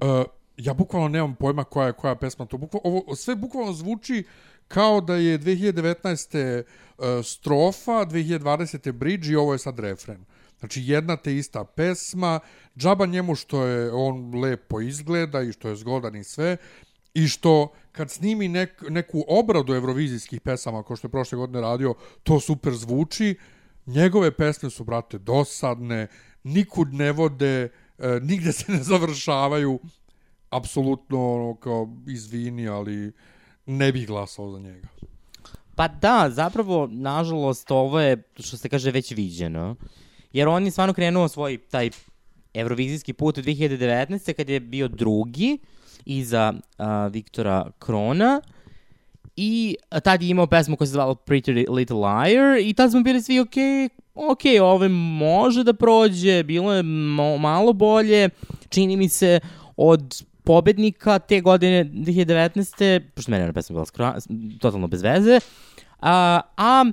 Uh, ja bukvalno nemam pojma koja je koja pesma to. Bukvalno, ovo sve bukvalno zvuči kao da je 2019. Uh, strofa, 2020. bridge i ovo je sad refren. Znači jedna te ista pesma, džaba njemu što je on lepo izgleda i što je zgodan i sve, i što kad snimi nek, neku obradu evrovizijskih pesama, kao što je prošle godine radio, to super zvuči. Njegove pesme su, brate, dosadne, nikud ne vode, e, nigde se ne završavaju. Apsolutno, ono, kao, izvini, ali ne bih glasao za njega. Pa da, zapravo, nažalost, ovo je, što se kaže, već viđeno. Jer on je stvarno krenuo svoj taj evrovizijski put u 2019. kad je bio drugi iza a, Viktora Krona i tad je imao pesmu koja se zvala Pretty Little Liar i tad smo bili svi ok, ok, ovo može da prođe, bilo je malo bolje, čini mi se od pobednika te godine 2019. Pošto meni je pesma bila skra, totalno bez veze. A, a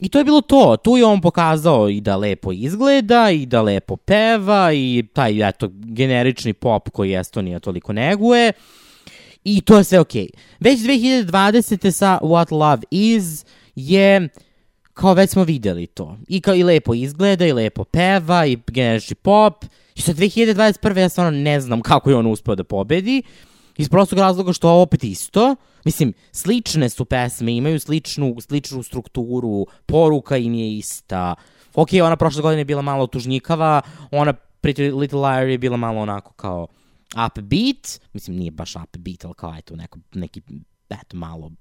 I to je bilo to. Tu je on pokazao i da lepo izgleda, i da lepo peva, i taj, eto, generični pop koji Estonija toliko neguje. I to je sve okej. Već 2020. sa What Love Is je kao već smo videli to. I kao i lepo izgleda, i lepo peva, i generični pop. I sad 2021. ja stvarno ne znam kako je on uspeo da pobedi. Iz prostog razloga što ovo opet isto. Mislim, slične su pesme, imaju sličnu, sličnu strukturu, poruka im je ista. Ok, ona prošle godine je bila malo tužnjikava, ona Pretty Little Liar je bila malo onako kao upbeat, mislim nije baš upbeat, ali kao eto neko, neki, eto malo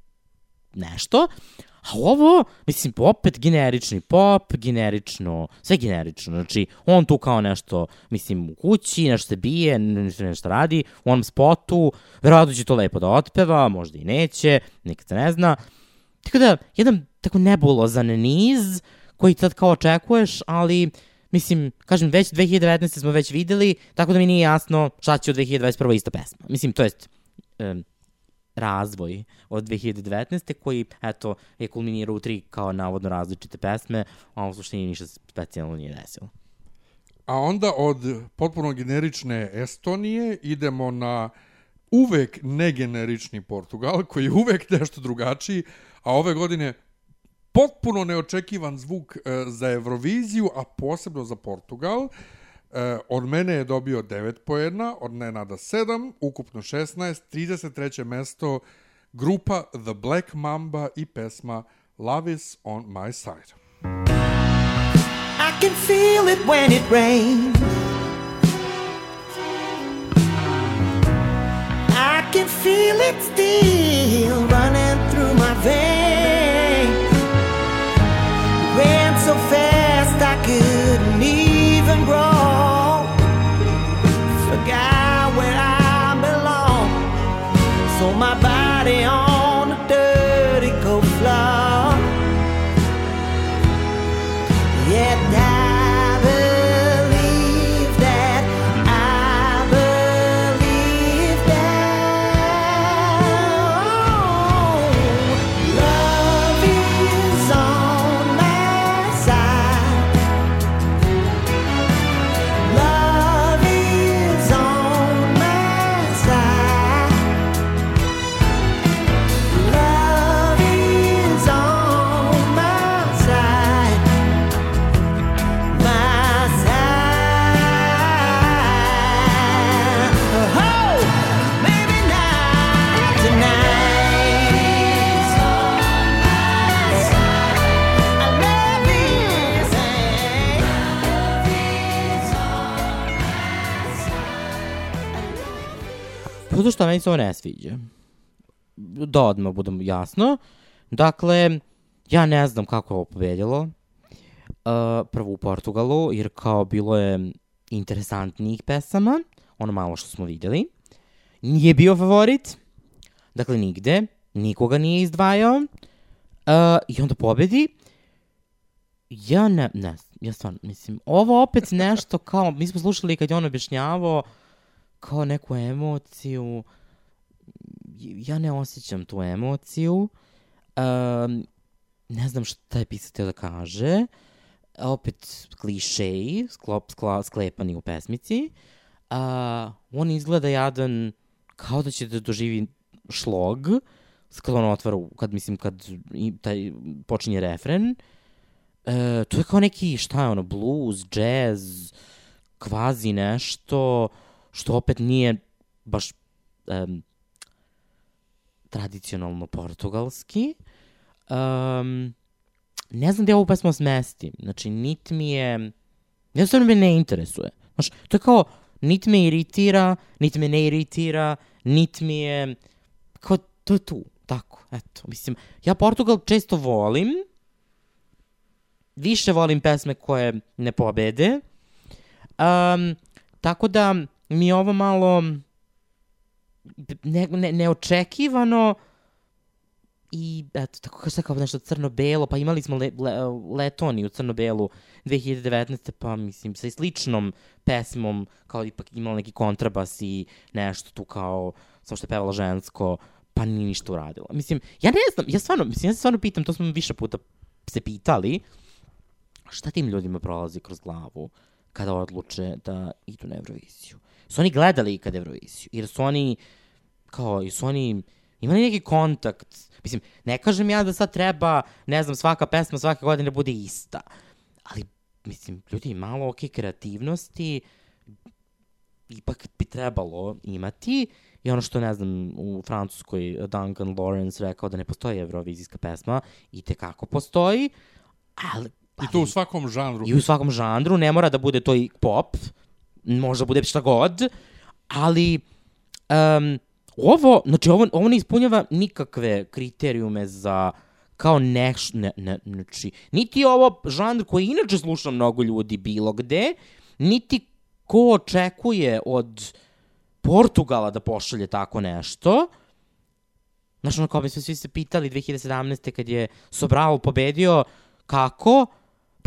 nešto. A ovo, mislim, opet generični pop, generično, sve generično. Znači, on tu kao nešto, mislim, u kući, nešto se bije, nešto, nešto radi, u onom spotu, verovatno će to lepo da otpeva, možda i neće, nikad se ne zna. Tako da, jedan tako nebulozan niz koji sad kao očekuješ, ali mislim, kažem, već 2019. smo već videli, tako da mi nije jasno šta će od 2021. ista pesma. Mislim, to jest, um, razvoj od 2019. koji, eto, je kulminirao u tri kao navodno različite pesme, a u suštini ništa specijalno nije desilo. A onda od potpuno generične Estonije idemo na uvek negenerični Portugal, koji je uvek nešto drugačiji, a ove godine potpuno neočekivan zvuk e, za Euroviziju, a posebno za Portugal. E, od mene je dobio 9 poena, od Nenada 7, ukupno 16, 33. mesto grupa The Black Mamba i pesma Love is on my side. I can feel it when it rains. I can feel it still running Zato što meni se ovo ne sviđa. Da odmah budem jasno. Dakle, ja ne znam kako je ovo pobedilo. Uh, prvo u Portugalu, jer kao bilo je interesantnijih pesama, ono malo što smo videli. Nije bio favorit, dakle nigde, nikoga nije izdvajao. Uh, I onda pobedi. Ja ne, ne, ja stvarno, mislim, ovo opet <laughs> nešto kao, mi smo slušali kad je on objašnjavao kao neku emociju, ja ne osjećam tu emociju, um, ne znam šta je htio da kaže, opet klišeji, sklop, skla, sklepani u pesmici, uh, on izgleda jadan kao da će da doživi šlog, kad on otvara, kad mislim, kad taj, počinje refren, e, to je kao neki, šta je ono, blues, jazz, kvazi nešto, što opet nije baš um, tradicionalno portugalski. Um, ne znam gde ovu pesmu smestim. Znači, nit mi je... Jednostavno me ne interesuje. Znaš, to je kao, nit me iritira, nit me ne iritira, nit mi je... Kao, to je tu. Tako, eto. Mislim, ja Portugal često volim. Više volim pesme koje ne pobede. Um, tako da mi ovo malo ne, ne, neočekivano i eto, tako kao, kao nešto crno-belo, pa imali smo le, le, Letoniju crno-belu 2019. pa mislim sa sličnom pesmom, kao ipak imala neki kontrabas i nešto tu kao, samo što je pevala žensko, pa nije ništa uradila. Mislim, ja ne znam, ja stvarno, mislim, ja se stvarno pitam, to smo više puta se pitali, šta tim ljudima prolazi kroz glavu kada odluče da idu na Euroviziju? Su oni gledali ikad Euroviziju? Jer su oni kao, i su oni imali neki kontakt. Mislim, ne kažem ja da sad treba, ne znam, svaka pesma svake godine bude ista. Ali, mislim, ljudi, malo ok kreativnosti ipak bi trebalo imati. I ono što, ne znam, u Francuskoj Duncan Lawrence rekao da ne postoji evrovizijska pesma, i tekako postoji, ali... I to u svakom žanru. I u svakom žanru, ne mora da bude to i pop, možda bude šta god, ali um, ovo, znači ovo, ovo ne ispunjava nikakve kriterijume za kao neš, ne, ne, znači, niti ovo žanr koji inače sluša mnogo ljudi bilo gde, niti ko očekuje od Portugala da pošalje tako nešto. Znaš, ono kao bi se svi se pitali 2017. kad je Sobral pobedio, kako?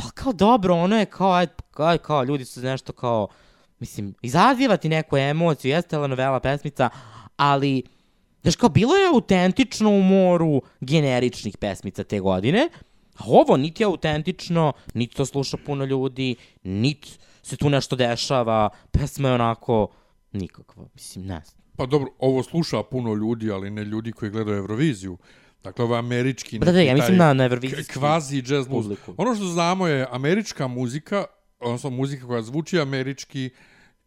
Pa kao dobro, ono je kao, aj, kao, kao ljudi su nešto kao, mislim, izazivati neku emociju, jeste telenovela pesmica, ali, znaš, kao, bilo je autentično u moru generičnih pesmica te godine, a ovo niti je autentično, niti to sluša puno ljudi, niti se tu nešto dešava, pesma je onako nikakva, mislim, ne znam. Pa dobro, ovo sluša puno ljudi, ali ne ljudi koji gledaju Euroviziju. Dakle, ovo je američki... Da, da, ja mislim na- na evrovizijski Kvazi jazz publiku. Ono što znamo je američka muzika, odnosno muzika koja zvuči američki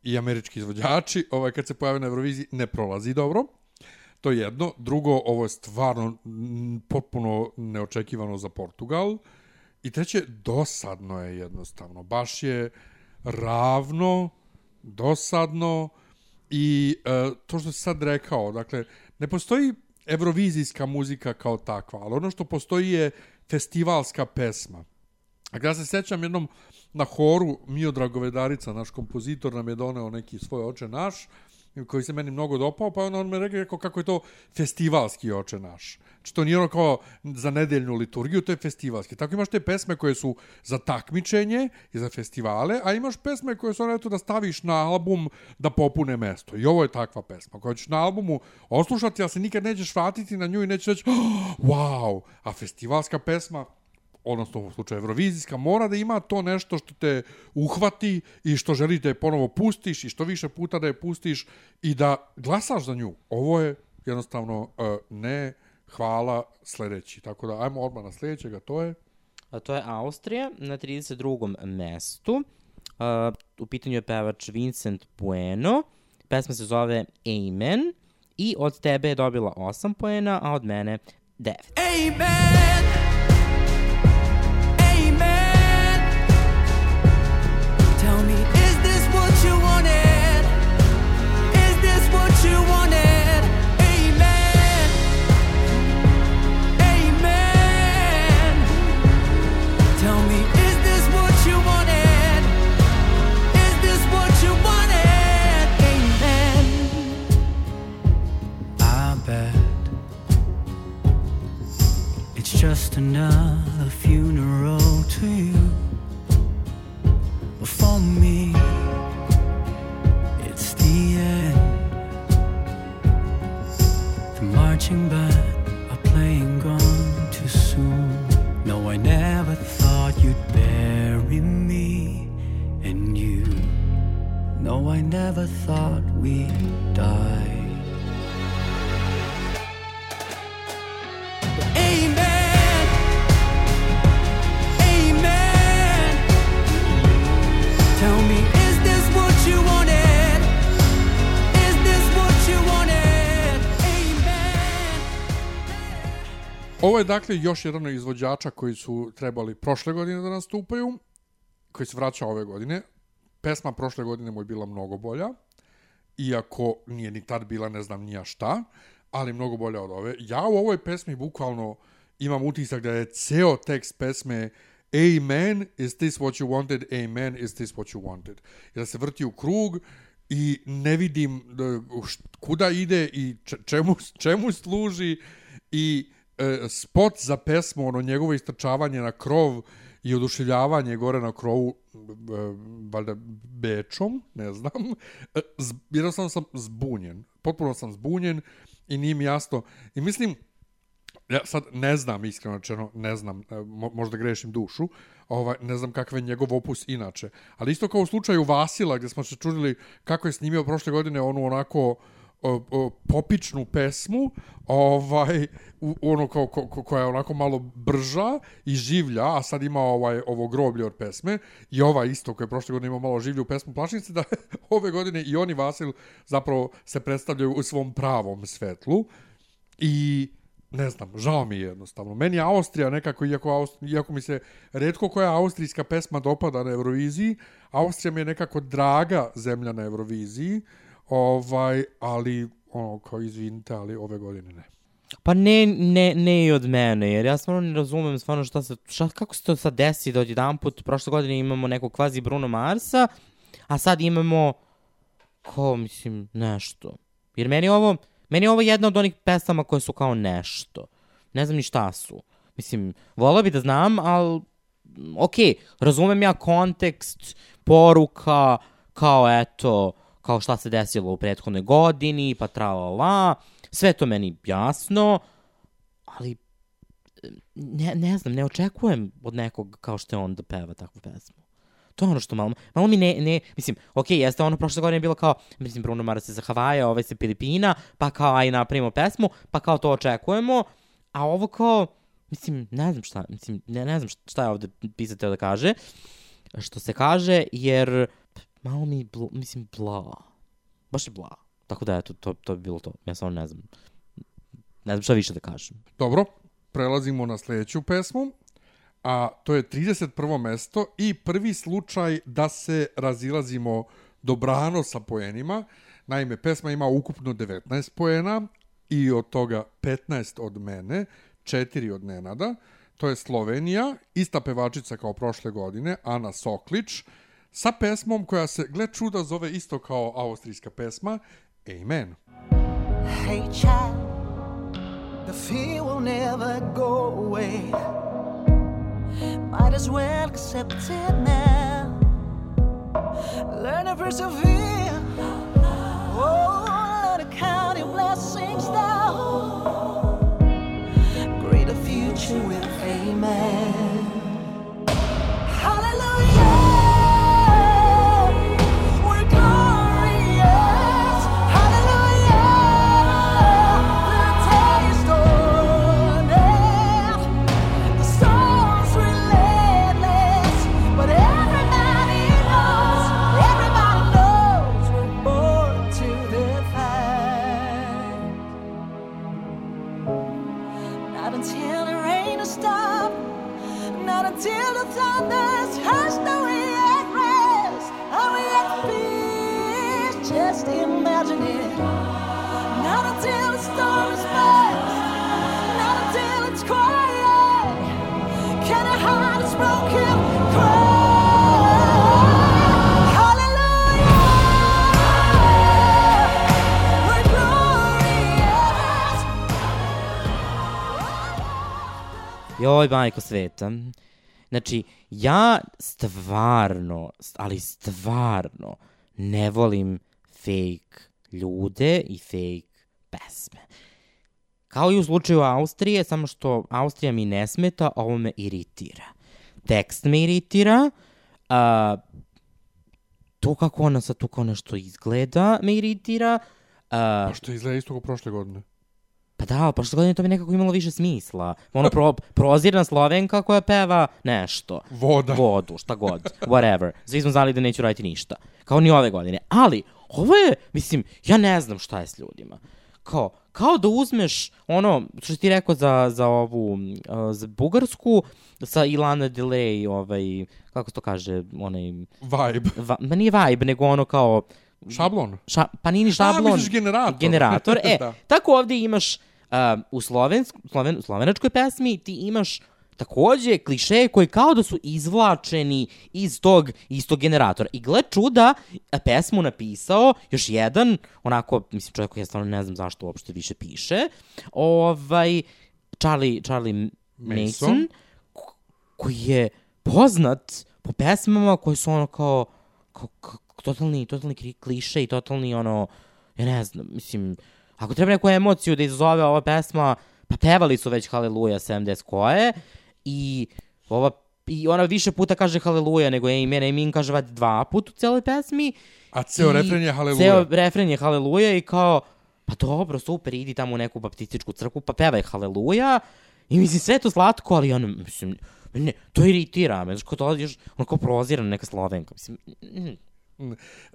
i američki izvođači, ovaj, kad se pojave na Euroviziji, ne prolazi dobro. To je jedno. Drugo, ovo je stvarno potpuno neočekivano za Portugal. I treće, dosadno je jednostavno. Baš je ravno, dosadno i e, to što si sad rekao, dakle, ne postoji evrovizijska muzika kao takva, ali ono što postoji je festivalska pesma. A kada se sećam jednom na horu, Mio Dragovedarica, naš kompozitor, nam je doneo neki svoj oče naš, koji se meni mnogo dopao, pa onda on me rekao kako je to festivalski oče naš. Znači to nije ono kao za nedeljnu liturgiju, to je festivalski. Tako imaš te pesme koje su za takmičenje i za festivale, a imaš pesme koje su ono eto da staviš na album da popune mesto. I ovo je takva pesma koja ćeš na albumu oslušati, ali se nikad nećeš vratiti na nju i nećeš reći oh, wow, a festivalska pesma odnosno u slučaju Eurovizijska, mora da ima to nešto što te uhvati i što želi da je ponovo pustiš i što više puta da je pustiš i da glasaš za nju. Ovo je jednostavno uh, ne hvala sledeći. Tako da ajmo odmah na sledećega, to je A to je Austrija na 32. mestu. Uh, u pitanju je pevač Vincent Bueno. Pesma se zove Amen. I od tebe je dobila 8 poena, a od mene 9. Amen. Amen. Just another funeral to you. But for me, it's the end. The marching band are playing gone too soon. No, I never thought you'd bury me and you. No, I never thought we'd die. Ovo je dakle još jedan izvođača koji su trebali prošle godine da nastupaju, koji se vraća ove godine. Pesma prošle godine mu je bila mnogo bolja, iako nije ni tad bila ne znam nija šta, ali mnogo bolja od ove. Ja u ovoj pesmi bukvalno imam utisak da je ceo tekst pesme Amen, is this what you wanted? Amen, is this what you wanted? I da se vrti u krug i ne vidim št- kuda ide i čemu, čemu služi i e, spot za pesmu, ono njegovo istrčavanje na krov i oduševljavanje gore na krovu, e, valjda bečom, ne znam, e, z, jednostavno sam zbunjen. Potpuno sam zbunjen i nije mi jasno. I mislim, ja sad ne znam, iskreno rečeno, ne znam, e, mo, možda grešim dušu, ovaj, ne znam kakav je njegov opus inače. Ali isto kao u slučaju Vasila, gdje smo se čudili kako je snimio prošle godine onu onako o, o, popičnu pesmu, ovaj, u, ono kao, ko, ko- koja je onako malo brža i življa, a sad ima ovaj, ovo groblje od pesme, i ova isto koja je prošle godine imao malo življu pesmu Plašnice, da <laughs> ove godine i oni Vasil zapravo se predstavljaju u svom pravom svetlu. I ne znam, žao mi je jednostavno. Meni je Austrija nekako, iako, Aust- iako mi se redko koja austrijska pesma dopada na Euroviziji, Austrija mi je nekako draga zemlja na Euroviziji, ovaj, ali ono, kao izvinite, ali ove godine ne. Pa ne, ne, ne i od mene, jer ja stvarno ne razumem stvarno šta se, šta, kako se to sad desi da odjedan put, prošle godine imamo nekog kvazi Bruno Marsa, a sad imamo, ko, mislim, nešto. Jer meni je ovo, meni je ovo jedna od onih pesama koje su kao nešto. Ne znam ni šta su. Mislim, volao bi da znam, ali, ok, razumem ja kontekst, poruka, kao eto, kao šta se desilo u prethodnoj godini, pa tra la la, sve to meni jasno, ali ne, ne znam, ne očekujem od nekog kao što je on da peva takvu pesmu. To je ono što malo, malo mi ne, ne, mislim, ok, jeste ono prošle godine bilo kao, mislim, Bruno Mars je sa Havaja, ovaj se Filipina, pa kao, aj napravimo pesmu, pa kao to očekujemo, a ovo kao, mislim, ne znam šta, mislim, ne, ne znam šta je ovde pisate da kaže, što se kaže, jer malo mi, bl, mislim, bla, baš je bla. Tako da, eto, to, to bi bilo to. Ja samo ne znam, ne znam šta više da kažem. Dobro, prelazimo na sljedeću pesmu, a to je 31. mesto i prvi slučaj da se razilazimo dobrano sa poenima. Naime, pesma ima ukupno 19 poena i od toga 15 od mene, 4 od Nenada. To je Slovenija, ista pevačica kao prošle godine, Ana Soklić, sa pesmom koja se, gled čuda, zove isto kao austrijska pesma, Amen. Hey, child, the fear will never go away. Might as well accept it now. Learn to persevere. Oh, learn to count your blessings now. Greater future with Amen. Joj, majko sveta. Znači, ja stvarno, ali stvarno, ne volim fake ljude i fake pesme. Kao i u slučaju Austrije, samo što Austrija mi ne smeta, ovo me iritira. Tekst me iritira, a, to kako ona sad tu kao nešto izgleda me iritira, a, Pa što izgleda isto kao prošle godine. Pa da, ali prošle godine to bi nekako imalo više smisla. Ono pro, prozirna slovenka koja peva nešto. Voda. Vodu, šta god. Whatever. Svi smo znali da neću raditi ništa. Kao ni ove godine. Ali, ovo je, mislim, ja ne znam šta je s ljudima. Kao, kao da uzmeš ono, što ti rekao za, za ovu, uh, za Bugarsku, sa Ilana Delay, ovaj, kako se to kaže, onaj, Vibe. va, ma nije vibe, nego ono kao, Šablon. ša, pa nije ni šablon. misliš generator. Generator, e, <laughs> Da. tako ovdje imaš uh, u, slovensk, sloven, slovenačkoj pesmi ti imaš takođe klišeje koji kao da su izvlačeni iz tog istog generatora. I gle čuda, a pesmu napisao još jedan, onako, mislim čovjek koji ja stvarno ne znam zašto uopšte više piše, ovaj, Charlie, Charlie Mason, Mason. ko- koji je poznat po pesmama koje su ono kao, kao, kao totalni, totalni kliše i totalni ono, ja ne znam, mislim, ako treba neku emociju da izazove ova pesma, pa pevali su već Haleluja 70 koje i ova i ona više puta kaže Haleluja nego Amen, Amen kaže valjda dva puta u cijeloj pesmi. A ceo refren je Haleluja. Ceo refren je Haleluja i kao, pa dobro, super, idi tamo u neku baptističku crkvu, pa pevaj haleluja, i mislim, sve to slatko, ali ono, mislim, ne, to iritira me, znaš, ko dolaziš, ono kao prozirana neka slovenka, mislim,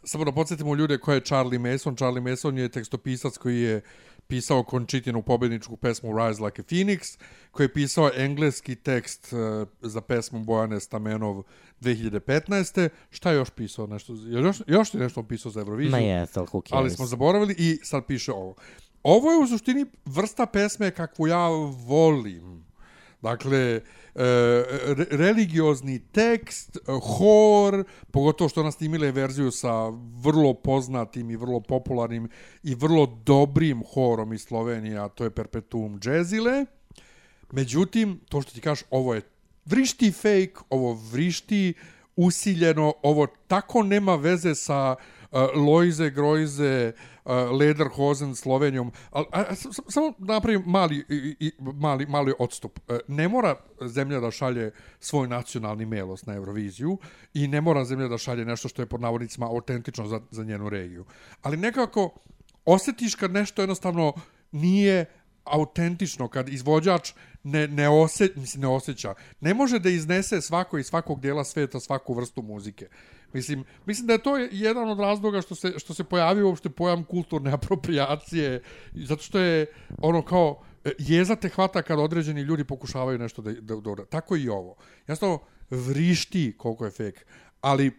Samo da podsjetimo ljude ko je Charlie Mason. Charlie Mason je tekstopisac koji je pisao Končitinu pobedničku pesmu Rise Like a Phoenix, koji je pisao engleski tekst uh, za pesmu Bojane Stamenov 2015. Šta je još pisao? Nešto, još, još je nešto pisao za Euroviziju? ma jes, ali ali smo zaboravili i sad piše ovo. Ovo je u suštini vrsta pesme kakvu ja volim. Dakle, e, re- religiozni tekst, e, hor, pogotovo što nas snimile verziju sa vrlo poznatim i vrlo popularnim i vrlo dobrim horom iz Slovenije, a to je Perpetuum Jazzile. Međutim, to što ti kažeš, ovo je vrišti fake, ovo vrišti usiljeno, ovo tako nema veze sa uh, Lojze, Grojze, uh, Lederhosen, Slovenijom. Samo napravim mali, i, i, mali, mali odstup. Uh, ne mora zemlja da šalje svoj nacionalni melos na Euroviziju i ne mora zemlja da šalje nešto što je pod navodnicima autentično za, za njenu regiju. Ali nekako osjetiš kad nešto jednostavno nije autentično, kad izvođač ne, ne, ose, mislim, ne osjeća. Ne može da iznese svako iz svakog dijela sveta svaku vrstu muzike. Mislim, mislim da je to jedan od razloga što se, što se pojavio uopšte pojam kulturne <laughs> apropriacije, zato što je ono kao, jeza te hvata kad određeni ljudi pokušavaju nešto da, da, da, da tako i ovo. Jasno, vrišti koliko je fake, ali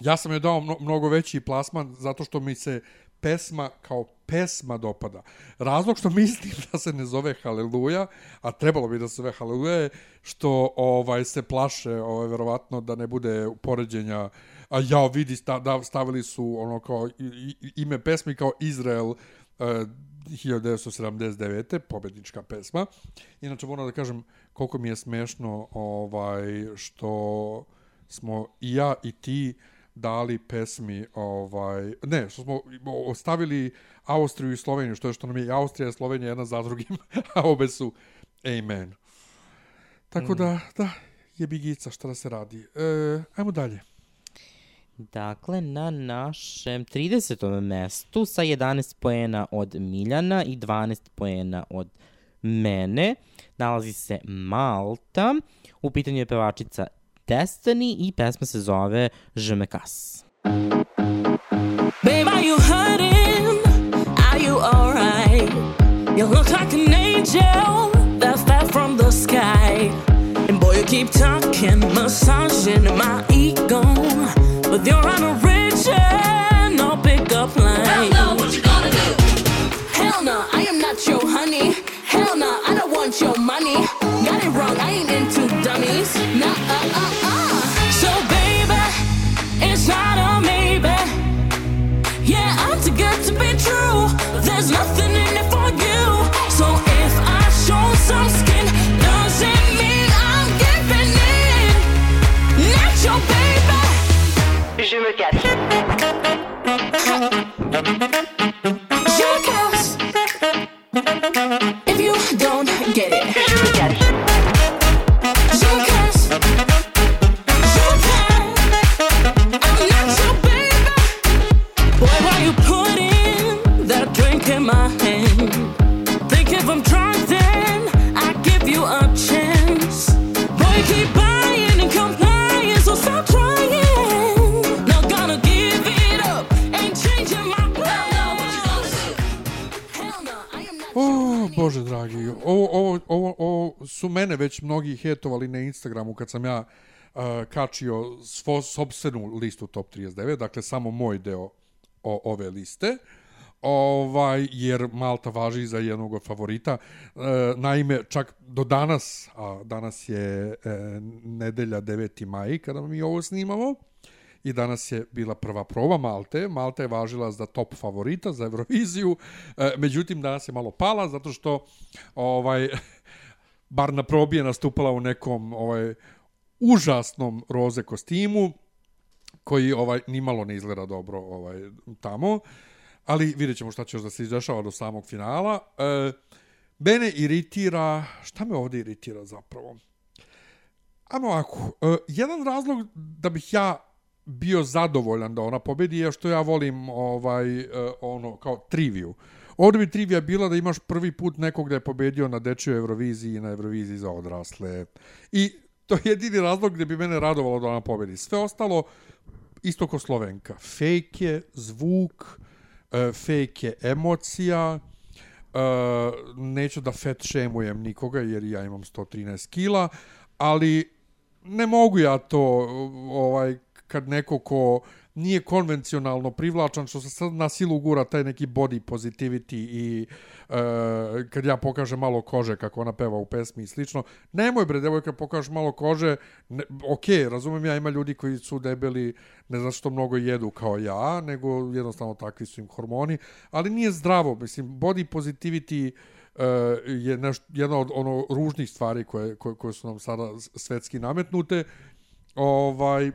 ja sam joj dao mno, mnogo veći plasman zato što mi se pesma kao pesma dopada. Razlog što mislim da se ne zove Haleluja, a trebalo bi da se zove Haleluja, što ovaj se plaše, ovaj verovatno da ne bude poređenja a ja vidi sta, da stavili su ono kao ime pesmi kao Izrael uh, 1979. pobednička pesma. Inače moram da kažem koliko mi je smešno ovaj što smo i ja i ti dali pesmi ovaj ne što smo ostavili Austriju i Sloveniju što je što nam je Austrija i Slovenija jedna za drugim <laughs> a obe su amen tako mm. da da je bigica šta da se radi e, ajmo dalje Dakle, na našem 30. mestu sa 11 poena od Miljana i 12 poena od mene nalazi se Malta. U pitanju je pevačica Destiny i pesma se zove Je me casse. Babe, are you hurting? Are you alright? You look like an angel that fell from the sky. And boy, you keep talking, massaging my ego. But you're on a no pickup line. Hell no, what you gonna do? Hell no, I am not your honey. Hell no, I don't want your money. Got it wrong, I ain't into ovo, ovo, ovo, ovo su mene već mnogi hetovali na Instagramu kad sam ja uh, kačio svo, sobstvenu listu Top 39, dakle samo moj deo o, ove liste, ovaj, jer Malta važi za jednog od favorita. E, naime, čak do danas, a danas je e, nedelja 9. maj kada mi ovo snimamo, i danas je bila prva proba Malte. Malta je važila za top favorita za Euroviziju. E, međutim, danas je malo pala zato što ovaj <laughs> bar na probi je nastupala u nekom ovaj užasnom roze kostimu koji ovaj nimalo ne izgleda dobro ovaj tamo. Ali vidjet ćemo šta će još da se izdešava do samog finala. E, mene iritira, šta me ovdje iritira zapravo? Ajmo ovako, e, jedan razlog da bih ja bio zadovoljan da ona pobedi je što ja volim ovaj e, ono kao triviju. Ovdje bi trivija bila da imaš prvi put nekog da je pobedio na dečjoj Euroviziji i na Euroviziji za odrasle. I to je jedini razlog gdje bi mene radovalo da ona pobedi. Sve ostalo, isto ko Slovenka. Fake je zvuk, e, fake je emocija, e, neću da fat shamujem nikoga jer ja imam 113 kila, ali ne mogu ja to ovaj kad neko ko nije konvencionalno privlačan, što se sad na silu gura taj neki body positivity i e, kad ja pokažem malo kože kako ona peva u pesmi i slično. Nemoj bre, devojka, pokažeš malo kože, ne, ok, razumem ja, ima ljudi koji su debeli, ne zato što mnogo jedu kao ja, nego jednostavno takvi su im hormoni, ali nije zdravo, mislim, body positivity uh, je neš, jedna od ono ružnih stvari koje, koje, koje su nam sada svetski nametnute. Ovaj,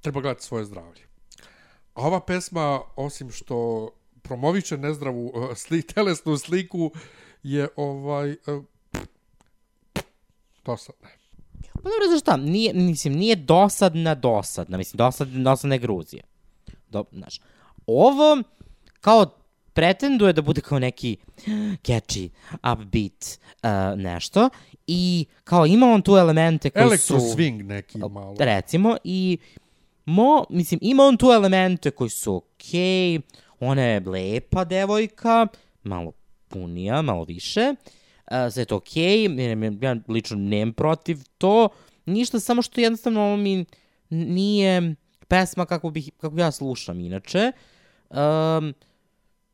treba gledati svoje zdravlje. A ova pesma, osim što promoviše nezdravu uh, sli, telesnu sliku, je ovaj... To sad ne. Pa dobro, znaš šta, nije, mislim, nije dosadna dosadna, mislim, dosadna, dosadna je Gruzija. Do, znaš, ovo, kao, pretenduje da bude kao neki catchy, upbeat uh, nešto i kao ima on tu elemente koji Elektro su... swing neki malo. Recimo, i mo, mislim, ima on tu elemente koji su okej, okay, ona je lepa devojka, malo punija, malo više, uh, sve je to okej, okay, ja lično nemam protiv to, ništa, samo što jednostavno ovo mi nije pesma kako, bih, kako ja slušam inače. Um,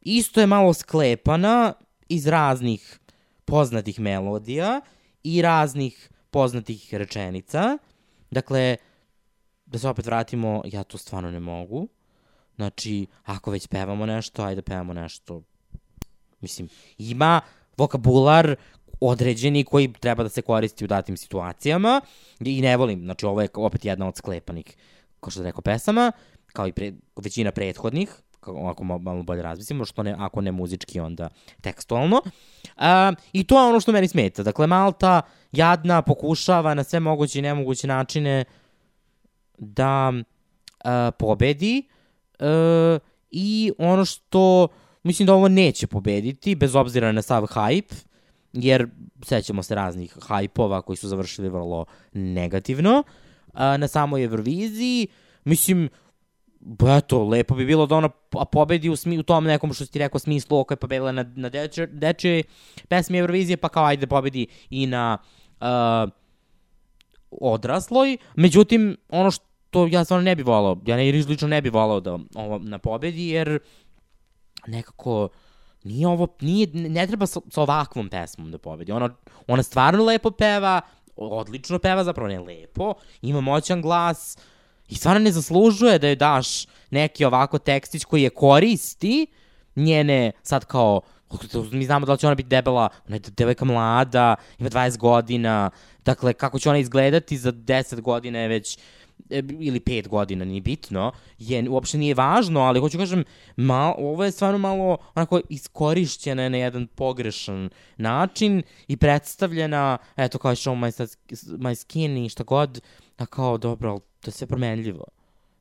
isto je malo sklepana iz raznih poznatih melodija i raznih poznatih rečenica. Dakle, da se opet vratimo, ja to stvarno ne mogu. Znači, ako već pevamo nešto, ajde pevamo nešto. Mislim, ima vokabular određeni koji treba da se koristi u datim situacijama i ne volim, znači ovo je opet jedna od sklepanih, kao što da rekao, pesama, kao i pre, većina prethodnih, kako, ako malo bolje razmislimo, što ne, ako ne muzički, onda tekstualno. A, I to je ono što meni smeta. Dakle, Malta jadna pokušava na sve moguće i nemoguće načine da a, pobedi a, i ono što mislim da ovo neće pobediti, bez obzira na sav hype, jer sećamo se raznih hajpova koji su završili vrlo negativno a, na samoj Euroviziji. Mislim, ba eto, lepo bi bilo da ona po- pobedi u, smi, u tom nekom što ti rekao smislu oko je pobedila na, na deče, dečoj pesmi Eurovizije, pa kao ajde pobedi i na uh, odrasloj. Međutim, ono što ja stvarno ne bi volao, ja ne, lično ne bi volao da ovo na pobedi, jer nekako nije ovo, nije, ne treba sa, sa ovakvom pesmom da pobedi. Ona, ona stvarno lepo peva, odlično peva, zapravo ne lepo, ima moćan glas i stvarno ne zaslužuje da joj daš neki ovako tekstić koji je koristi njene, sad kao, mi znamo da li će ona biti debela, ona je devojka mlada, ima 20 godina, dakle, kako će ona izgledati za 10 godina je već e, ili 5 godina, nije bitno, je, uopšte nije važno, ali hoću kažem, mal, ovo je stvarno malo onako iskorišćena na jedan pogrešan način i predstavljena, eto kao show my, my skin i šta god, a kao dobro, to je sve promenljivo.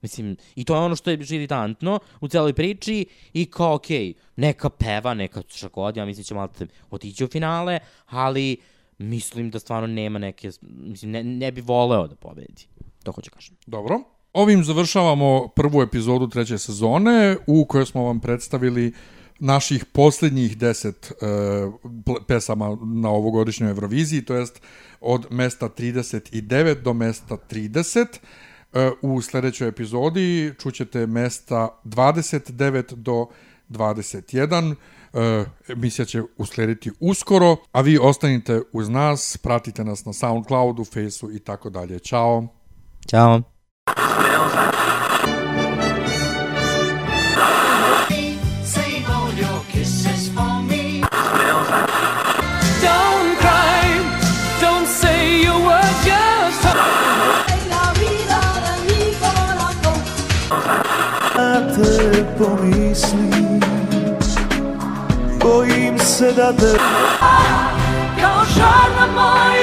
Mislim, i to je ono što je iritantno u celoj priči i kao, okej, okay, neka peva, neka šta god, ja mislim da će malo otići u finale, ali mislim da stvarno nema neke, mislim, ne, ne bi voleo da pobedi. To hoću kažem. Dobro. Ovim završavamo prvu epizodu treće sezone u kojoj smo vam predstavili naših posljednjih deset e, pesama na ovogodišnjoj Euroviziji, to jest od mesta 39 do mesta 30. E, u sljedećoj epizodi čućete mesta 29 do 21. E, emisija će uslediti uskoro, a vi ostanite uz nas, pratite nas na Soundcloudu, Faceu i tako dalje. Ćao! Ćao. Se da te Kao žar na mojim usnama